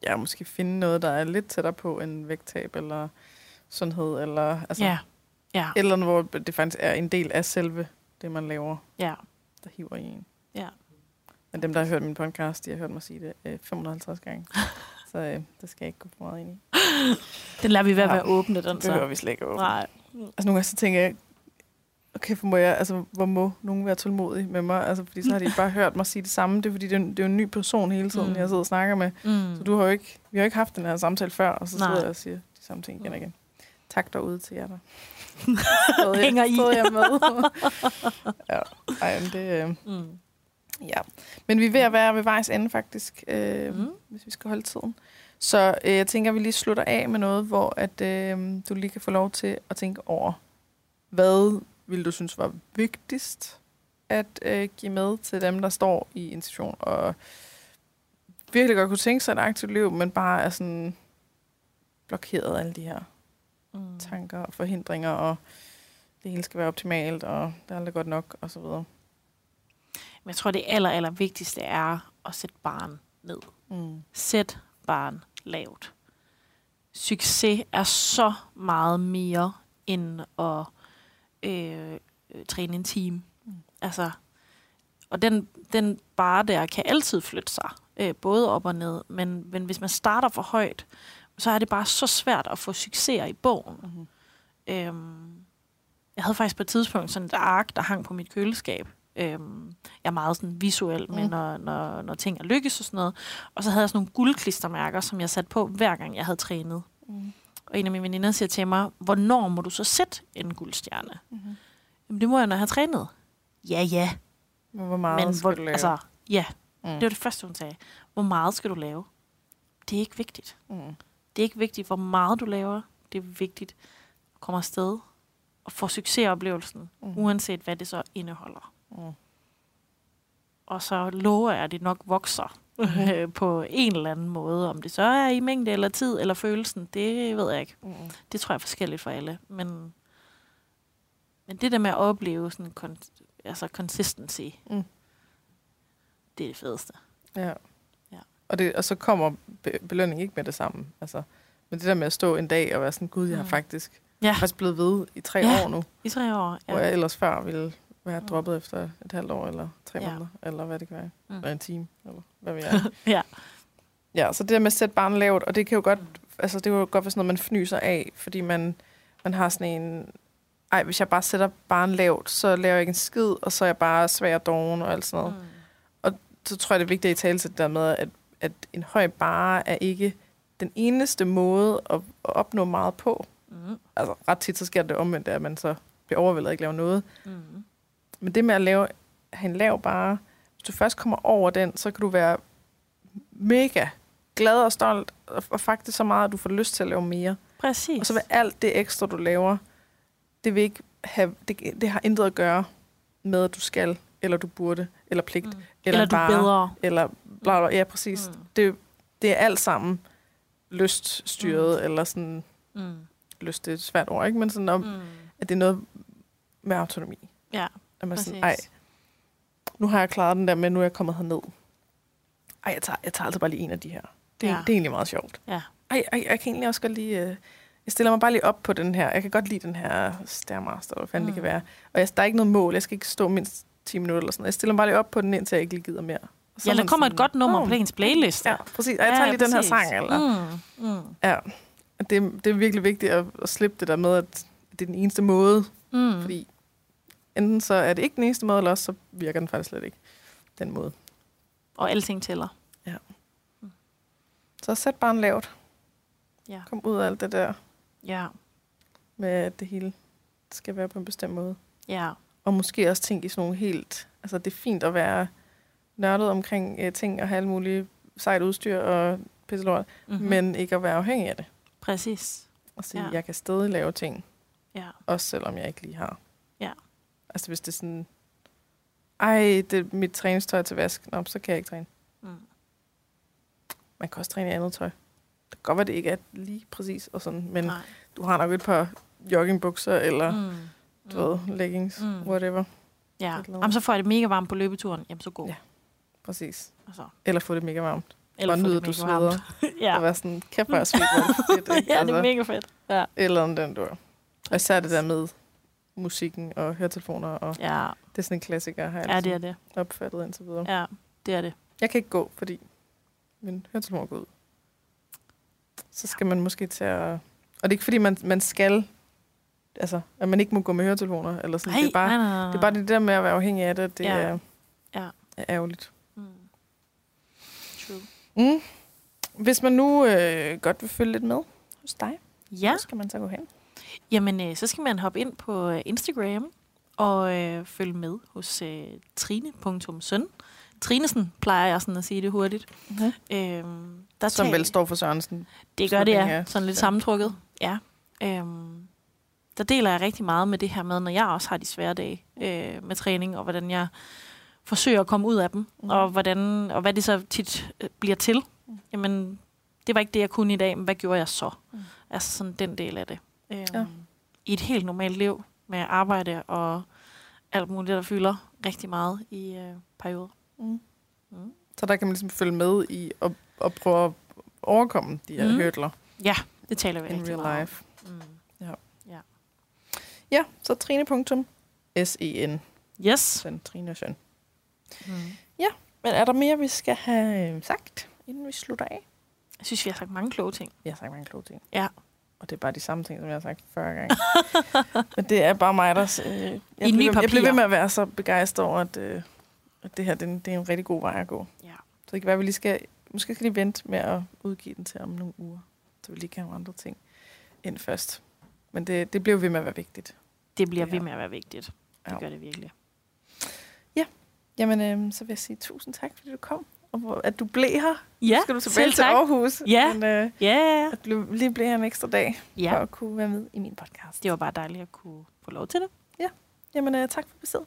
Speaker 1: Ja, måske finde noget, der er lidt tættere på en vægttab, eller sundhed, eller altså,
Speaker 2: Ja, ja,
Speaker 1: et eller andet, hvor det faktisk er en del af selve det, man laver,
Speaker 2: ja,
Speaker 1: der hiver i en.
Speaker 2: ja.
Speaker 1: Men dem, der har hørt min podcast, de har hørt mig sige det øh, 550 gange. *laughs* så øh, det skal jeg ikke gå for meget ind i.
Speaker 2: Den lader vi være
Speaker 1: Ja.
Speaker 2: at åbne, den
Speaker 1: Det behøver
Speaker 2: så.
Speaker 1: vi slet ikke åbne.
Speaker 2: Nej.
Speaker 1: Altså nogle gange så tænker jeg, okay, for må jeg, altså, hvor må nogen være tålmodig med mig? Altså, fordi så har de *laughs* bare hørt mig sige det samme. Det er fordi, det er, en- det er jo en ny person hele tiden,
Speaker 2: Mm.
Speaker 1: jeg sidder og snakker med.
Speaker 2: Mm.
Speaker 1: Så du har jo ikke, vi har jo ikke haft den her samtale før, og så sidder
Speaker 2: Nej.
Speaker 1: jeg og siger de samme ting igen og igen. Tak derude til jer, der *laughs*
Speaker 2: Hænger i.
Speaker 1: Stod jeg med. ja, ej, men det, øh,
Speaker 2: Mm.
Speaker 1: Ja. Men vi er ved at være ved vejs ende, faktisk, øh,
Speaker 2: Mm.
Speaker 1: hvis vi skal holde tiden. Så øh, jeg tænker, at vi lige slutter af med noget, hvor at, øh, du lige kan få lov til at tænke over, hvad vil du synes var vigtigst at øh, give med til dem, der står i en situation og virkelig godt kunne tænke sig et aktivt liv, men bare er sådan blokeret af alle de her
Speaker 2: Mm.
Speaker 1: tanker og forhindringer, og det hele skal være optimalt, og det er aldrig godt nok, og så videre.
Speaker 2: Men jeg tror, det aller, aller vigtigste er at sætte barn ned.
Speaker 1: Mm.
Speaker 2: Sæt barn lavt. Succes er så meget mere end at øh, øh, træne en time.
Speaker 1: Mm.
Speaker 2: Altså, og den, den bare der kan altid flytte sig, øh, både op og ned. Men, men hvis man starter for højt, så er det bare så svært at få succeser i bogen.
Speaker 1: Mm.
Speaker 2: Øhm, jeg havde faktisk på et tidspunkt sådan et ark, der hang på mit køleskab. Øhm, jeg er meget sådan visuel med,
Speaker 1: Mm.
Speaker 2: når, når, når ting er lykkes og sådan noget. Og så havde jeg sådan nogle guldklistermærker, som jeg satte på, hver gang jeg havde trænet.
Speaker 1: Mm.
Speaker 2: Og en af mine veninder siger til mig, hvornår må du så sætte en guldstjerne?
Speaker 1: Mm.
Speaker 2: Jamen, det må jeg, når jeg har trænet. Ja, ja.
Speaker 1: Men hvor meget
Speaker 2: Men
Speaker 1: skal
Speaker 2: hvor,
Speaker 1: du lave?
Speaker 2: altså, ja. Mm. Det var det første, hun sagde. Hvor meget skal du lave? Det er ikke vigtigt.
Speaker 1: Mm.
Speaker 2: Det er ikke vigtigt, hvor meget du laver. Det er vigtigt at komme afsted og få succesoplevelsen,
Speaker 1: Mm.
Speaker 2: uanset hvad det så indeholder.
Speaker 1: Mm.
Speaker 2: Og så lover jeg, at det nok vokser
Speaker 1: Mhm.
Speaker 2: på en eller anden måde. Om det så er i mængde eller tid eller følelsen, det ved jeg ikke.
Speaker 1: Mm.
Speaker 2: Det tror jeg er forskelligt for alle. Men, men det der med at opleve sådan kon- altså consistency,
Speaker 1: Mm.
Speaker 2: det er det fedeste.
Speaker 1: Ja.
Speaker 2: Ja.
Speaker 1: Og, det, og så kommer be- belønning ikke med det samme. Altså, men det der med at stå en dag og være sådan, gud, jeg har
Speaker 2: Mm.
Speaker 1: faktisk,
Speaker 2: Ja.
Speaker 1: faktisk blevet ved i tre
Speaker 2: Ja.
Speaker 1: år nu,
Speaker 2: I tre år.
Speaker 1: ja. hvor jeg ellers før ville være
Speaker 2: Mm.
Speaker 1: droppet efter et halvt år, eller tre
Speaker 2: Ja.
Speaker 1: måneder, eller hvad det kan være.
Speaker 2: Mm.
Speaker 1: Eller en time, eller hvad ved jeg. *laughs*
Speaker 2: Ja.
Speaker 1: Ja, så det der med at sætte barnet lavt, og det kan jo godt, altså det kan jo godt være sådan noget, man fnyser af, fordi man, man har sådan en, ej, hvis jeg bare sætter barnet lavt, så laver jeg ikke en skid, og så er jeg bare svær og doven og alt sådan noget.
Speaker 2: Mm.
Speaker 1: så tror jeg, det er vigtigt at tale til det der med, at, at en høj bare er ikke den eneste måde at, at opnå meget på.
Speaker 2: Mm.
Speaker 1: Altså ret tit, så sker det omvendt, at man så bliver overvældet og ikke laver noget.
Speaker 2: Mm.
Speaker 1: Men det med at lave, have en lav bare, hvis du først kommer over den, så kan du være mega glad og stolt, og, og faktisk så meget, at du får lyst til at lave mere.
Speaker 2: Præcis.
Speaker 1: Og så vil alt det ekstra, du laver, det vil ikke have, det, det har intet at gøre med, at du skal, eller du burde, eller pligt,
Speaker 2: mm.
Speaker 1: eller,
Speaker 2: Eller du
Speaker 1: bare,
Speaker 2: bedre.
Speaker 1: eller bla bla, ja præcis.
Speaker 2: Mm.
Speaker 1: Det, det er alt sammen lyststyret, mm. eller sådan,
Speaker 2: Mm.
Speaker 1: lyst det er et svært ord, ikke? Men sådan om. Mm. at det er noget med autonomi.
Speaker 2: Ja,
Speaker 1: At man er sådan,
Speaker 2: præcis.
Speaker 1: ej, nu har jeg klaret den der med, nu er jeg kommet herned. Ej, jeg tager, jeg tager altså bare lige en af de her. Det, ja.
Speaker 2: Ja.
Speaker 1: det er egentlig meget sjovt.
Speaker 2: Ja.
Speaker 1: Ej, ej, jeg kan egentlig også godt lide... Øh, jeg stiller mig bare lige op på den her. Jeg kan godt lide den her Stairmaster, hvad fanden mm. det kan
Speaker 2: Mm.
Speaker 1: være. Og jeg, der er ikke noget mål. Jeg skal ikke stå mindst 10 minutter eller sådan. Jeg stiller mig bare lige op på den, indtil jeg ikke lige gider mere. Så
Speaker 2: Ja,
Speaker 1: er
Speaker 2: der kommer
Speaker 1: sådan,
Speaker 2: et godt nummer
Speaker 1: "Åh,
Speaker 2: på ens playlist.
Speaker 1: Ja, præcis. Og jeg tager lige den her sang. Eller,
Speaker 2: Mm. Mm.
Speaker 1: Ja, det, det er virkelig vigtigt at, at slippe det der med, at det er den eneste måde.
Speaker 2: Mm.
Speaker 1: Fordi enten så er det ikke den eneste måde, eller også så virker den faktisk slet ikke den måde.
Speaker 2: Og alting tæller.
Speaker 1: Så sæt bare en lavt.
Speaker 2: Ja.
Speaker 1: Kom ud af alt det der
Speaker 2: Ja.
Speaker 1: med, at det hele skal være på en bestemt måde.
Speaker 2: Ja.
Speaker 1: Og måske også tænke i sådan nogle helt... Altså, det er fint at være nørdet omkring øh, ting og have alt muligt sejt udstyr og pisselort,
Speaker 2: Mm-hmm.
Speaker 1: men ikke at være afhængig af det.
Speaker 2: Præcis.
Speaker 1: Og sige,
Speaker 2: Ja.
Speaker 1: ja. jeg kan stadig lave ting,
Speaker 2: Ja.
Speaker 1: også selvom jeg ikke lige har. Altså, hvis det er sådan... Ej, det er mit træningstøj til vask. Nå, så kan jeg ikke træne.
Speaker 2: Mm.
Speaker 1: Man kan også træne i andet tøj. Det kan godt være, det ikke er lige præcis og sådan, men
Speaker 2: Nej.
Speaker 1: du har nok et par joggingbukser eller mm.
Speaker 2: Mm.
Speaker 1: du ved, leggings,
Speaker 2: Mm.
Speaker 1: mm. whatever.
Speaker 2: Ja. Jamen, så får jeg det mega varmt på løbeturen. Jamen, så god.
Speaker 1: Ja. Præcis.
Speaker 2: Altså,
Speaker 1: Eller få det mega varmt.
Speaker 2: eller få
Speaker 1: nyde,
Speaker 2: det
Speaker 1: du sveder. *laughs*
Speaker 2: ja.
Speaker 1: Og være sådan, kæft hvor jeg svedt, hvor er det ikke? *laughs*
Speaker 2: ja, det er mega fedt. Ja.
Speaker 1: Eller om den, du er. Og især det der med musikken og høretelefoner, og
Speaker 2: Ja,
Speaker 1: det er sådan en klassiker, har jeg
Speaker 2: ja det
Speaker 1: altid
Speaker 2: er det.
Speaker 1: opfattet indtil videre.
Speaker 2: Ja, det er det.
Speaker 1: Jeg kan ikke gå, fordi min høretelefoner går ud. Så skal man måske til at... Og det er ikke, fordi man, man skal... Altså, at man ikke må gå med høretelefoner, eller sådan.
Speaker 2: Nej,
Speaker 1: det, er bare,
Speaker 2: nej, nej, nej.
Speaker 1: det er bare det der med at være afhængig af det, det
Speaker 2: Ja.
Speaker 1: er,
Speaker 2: Ja.
Speaker 1: er ærgerligt.
Speaker 2: Mm. True.
Speaker 1: Mm. Hvis man nu øh, godt vil følge lidt med hos dig,
Speaker 2: Ja,
Speaker 1: hvor skal man så gå hen?
Speaker 2: Jamen øh, så skal man hoppe ind på øh, Instagram og øh, følge med hos øh, trine.søn. Trinesen plejer jeg sådan at sige det hurtigt.
Speaker 1: Mm-hmm.
Speaker 2: Øhm, der
Speaker 1: Som
Speaker 2: tal-
Speaker 1: vel står for Sørensen.
Speaker 2: Det gør det, ja. Sådan lidt
Speaker 1: ja.
Speaker 2: sammentrukket. Ja. Øhm, der deler jeg rigtig meget med det her med, når jeg også har de svære dage øh, med træning, og hvordan jeg forsøger at komme ud af dem, mm. og, hvordan, og hvad det så tit øh, bliver til.
Speaker 1: Mm.
Speaker 2: Jamen, det var ikke det, jeg kunne i dag, men hvad gjorde jeg så?
Speaker 1: Mm.
Speaker 2: Altså sådan den del af det. Øhm,
Speaker 1: Ja.
Speaker 2: I et helt normalt liv med arbejde og alt muligt, der fylder rigtig meget i øh, perioder.
Speaker 1: Mm.
Speaker 2: Mm.
Speaker 1: Så der kan man ligesom følge med i at, at prøve at overkomme de her
Speaker 2: Mm.
Speaker 1: hørtler
Speaker 2: Ja, det taler vi
Speaker 1: in
Speaker 2: rigtig
Speaker 1: real
Speaker 2: meget
Speaker 1: life.
Speaker 2: om. Mm.
Speaker 1: Ja, så trine.sen.
Speaker 2: Yes.
Speaker 1: Søn, Trine og Søn.
Speaker 2: Mm.
Speaker 1: Men er der mere, vi skal have øh, sagt, inden vi slutter af?
Speaker 2: Jeg synes, vi har sagt mange kloge ting.
Speaker 1: Jeg har sagt mange kloge ting.
Speaker 2: Ja.
Speaker 1: Og det er bare de samme ting, som jeg har sagt 40 gange. *laughs* Men det er bare mig, der... Øh, jeg,
Speaker 2: I
Speaker 1: bliver, jeg bliver ved med at være så begejstret over, at, øh, at det her det, er en- det er en rigtig god vej at gå.
Speaker 2: Ja.
Speaker 1: Så det kan være, at vi lige skal... Måske skal lige vente med at udgive den til om nogle uger. Så vi lige kan have andre ting ind først. Men det, det bliver ved med at være vigtigt.
Speaker 2: Det bliver
Speaker 1: Det
Speaker 2: ved med at være vigtigt. Det
Speaker 1: Ja.
Speaker 2: gør det virkelig.
Speaker 1: Jamen, øh, så vil jeg sige tusind tak, fordi du kom. At du blev her.
Speaker 2: Ja,
Speaker 1: skal du tilbage til. Aarhus.
Speaker 2: Ja.
Speaker 1: Men, øh,
Speaker 2: Ja, ja, ja.
Speaker 1: at du lige blev her en ekstra dag, ja. for
Speaker 2: ja.
Speaker 1: at kunne være med i min podcast.
Speaker 2: Det var bare dejligt at kunne få lov til det.
Speaker 1: Jamen, øh, tak for besøget.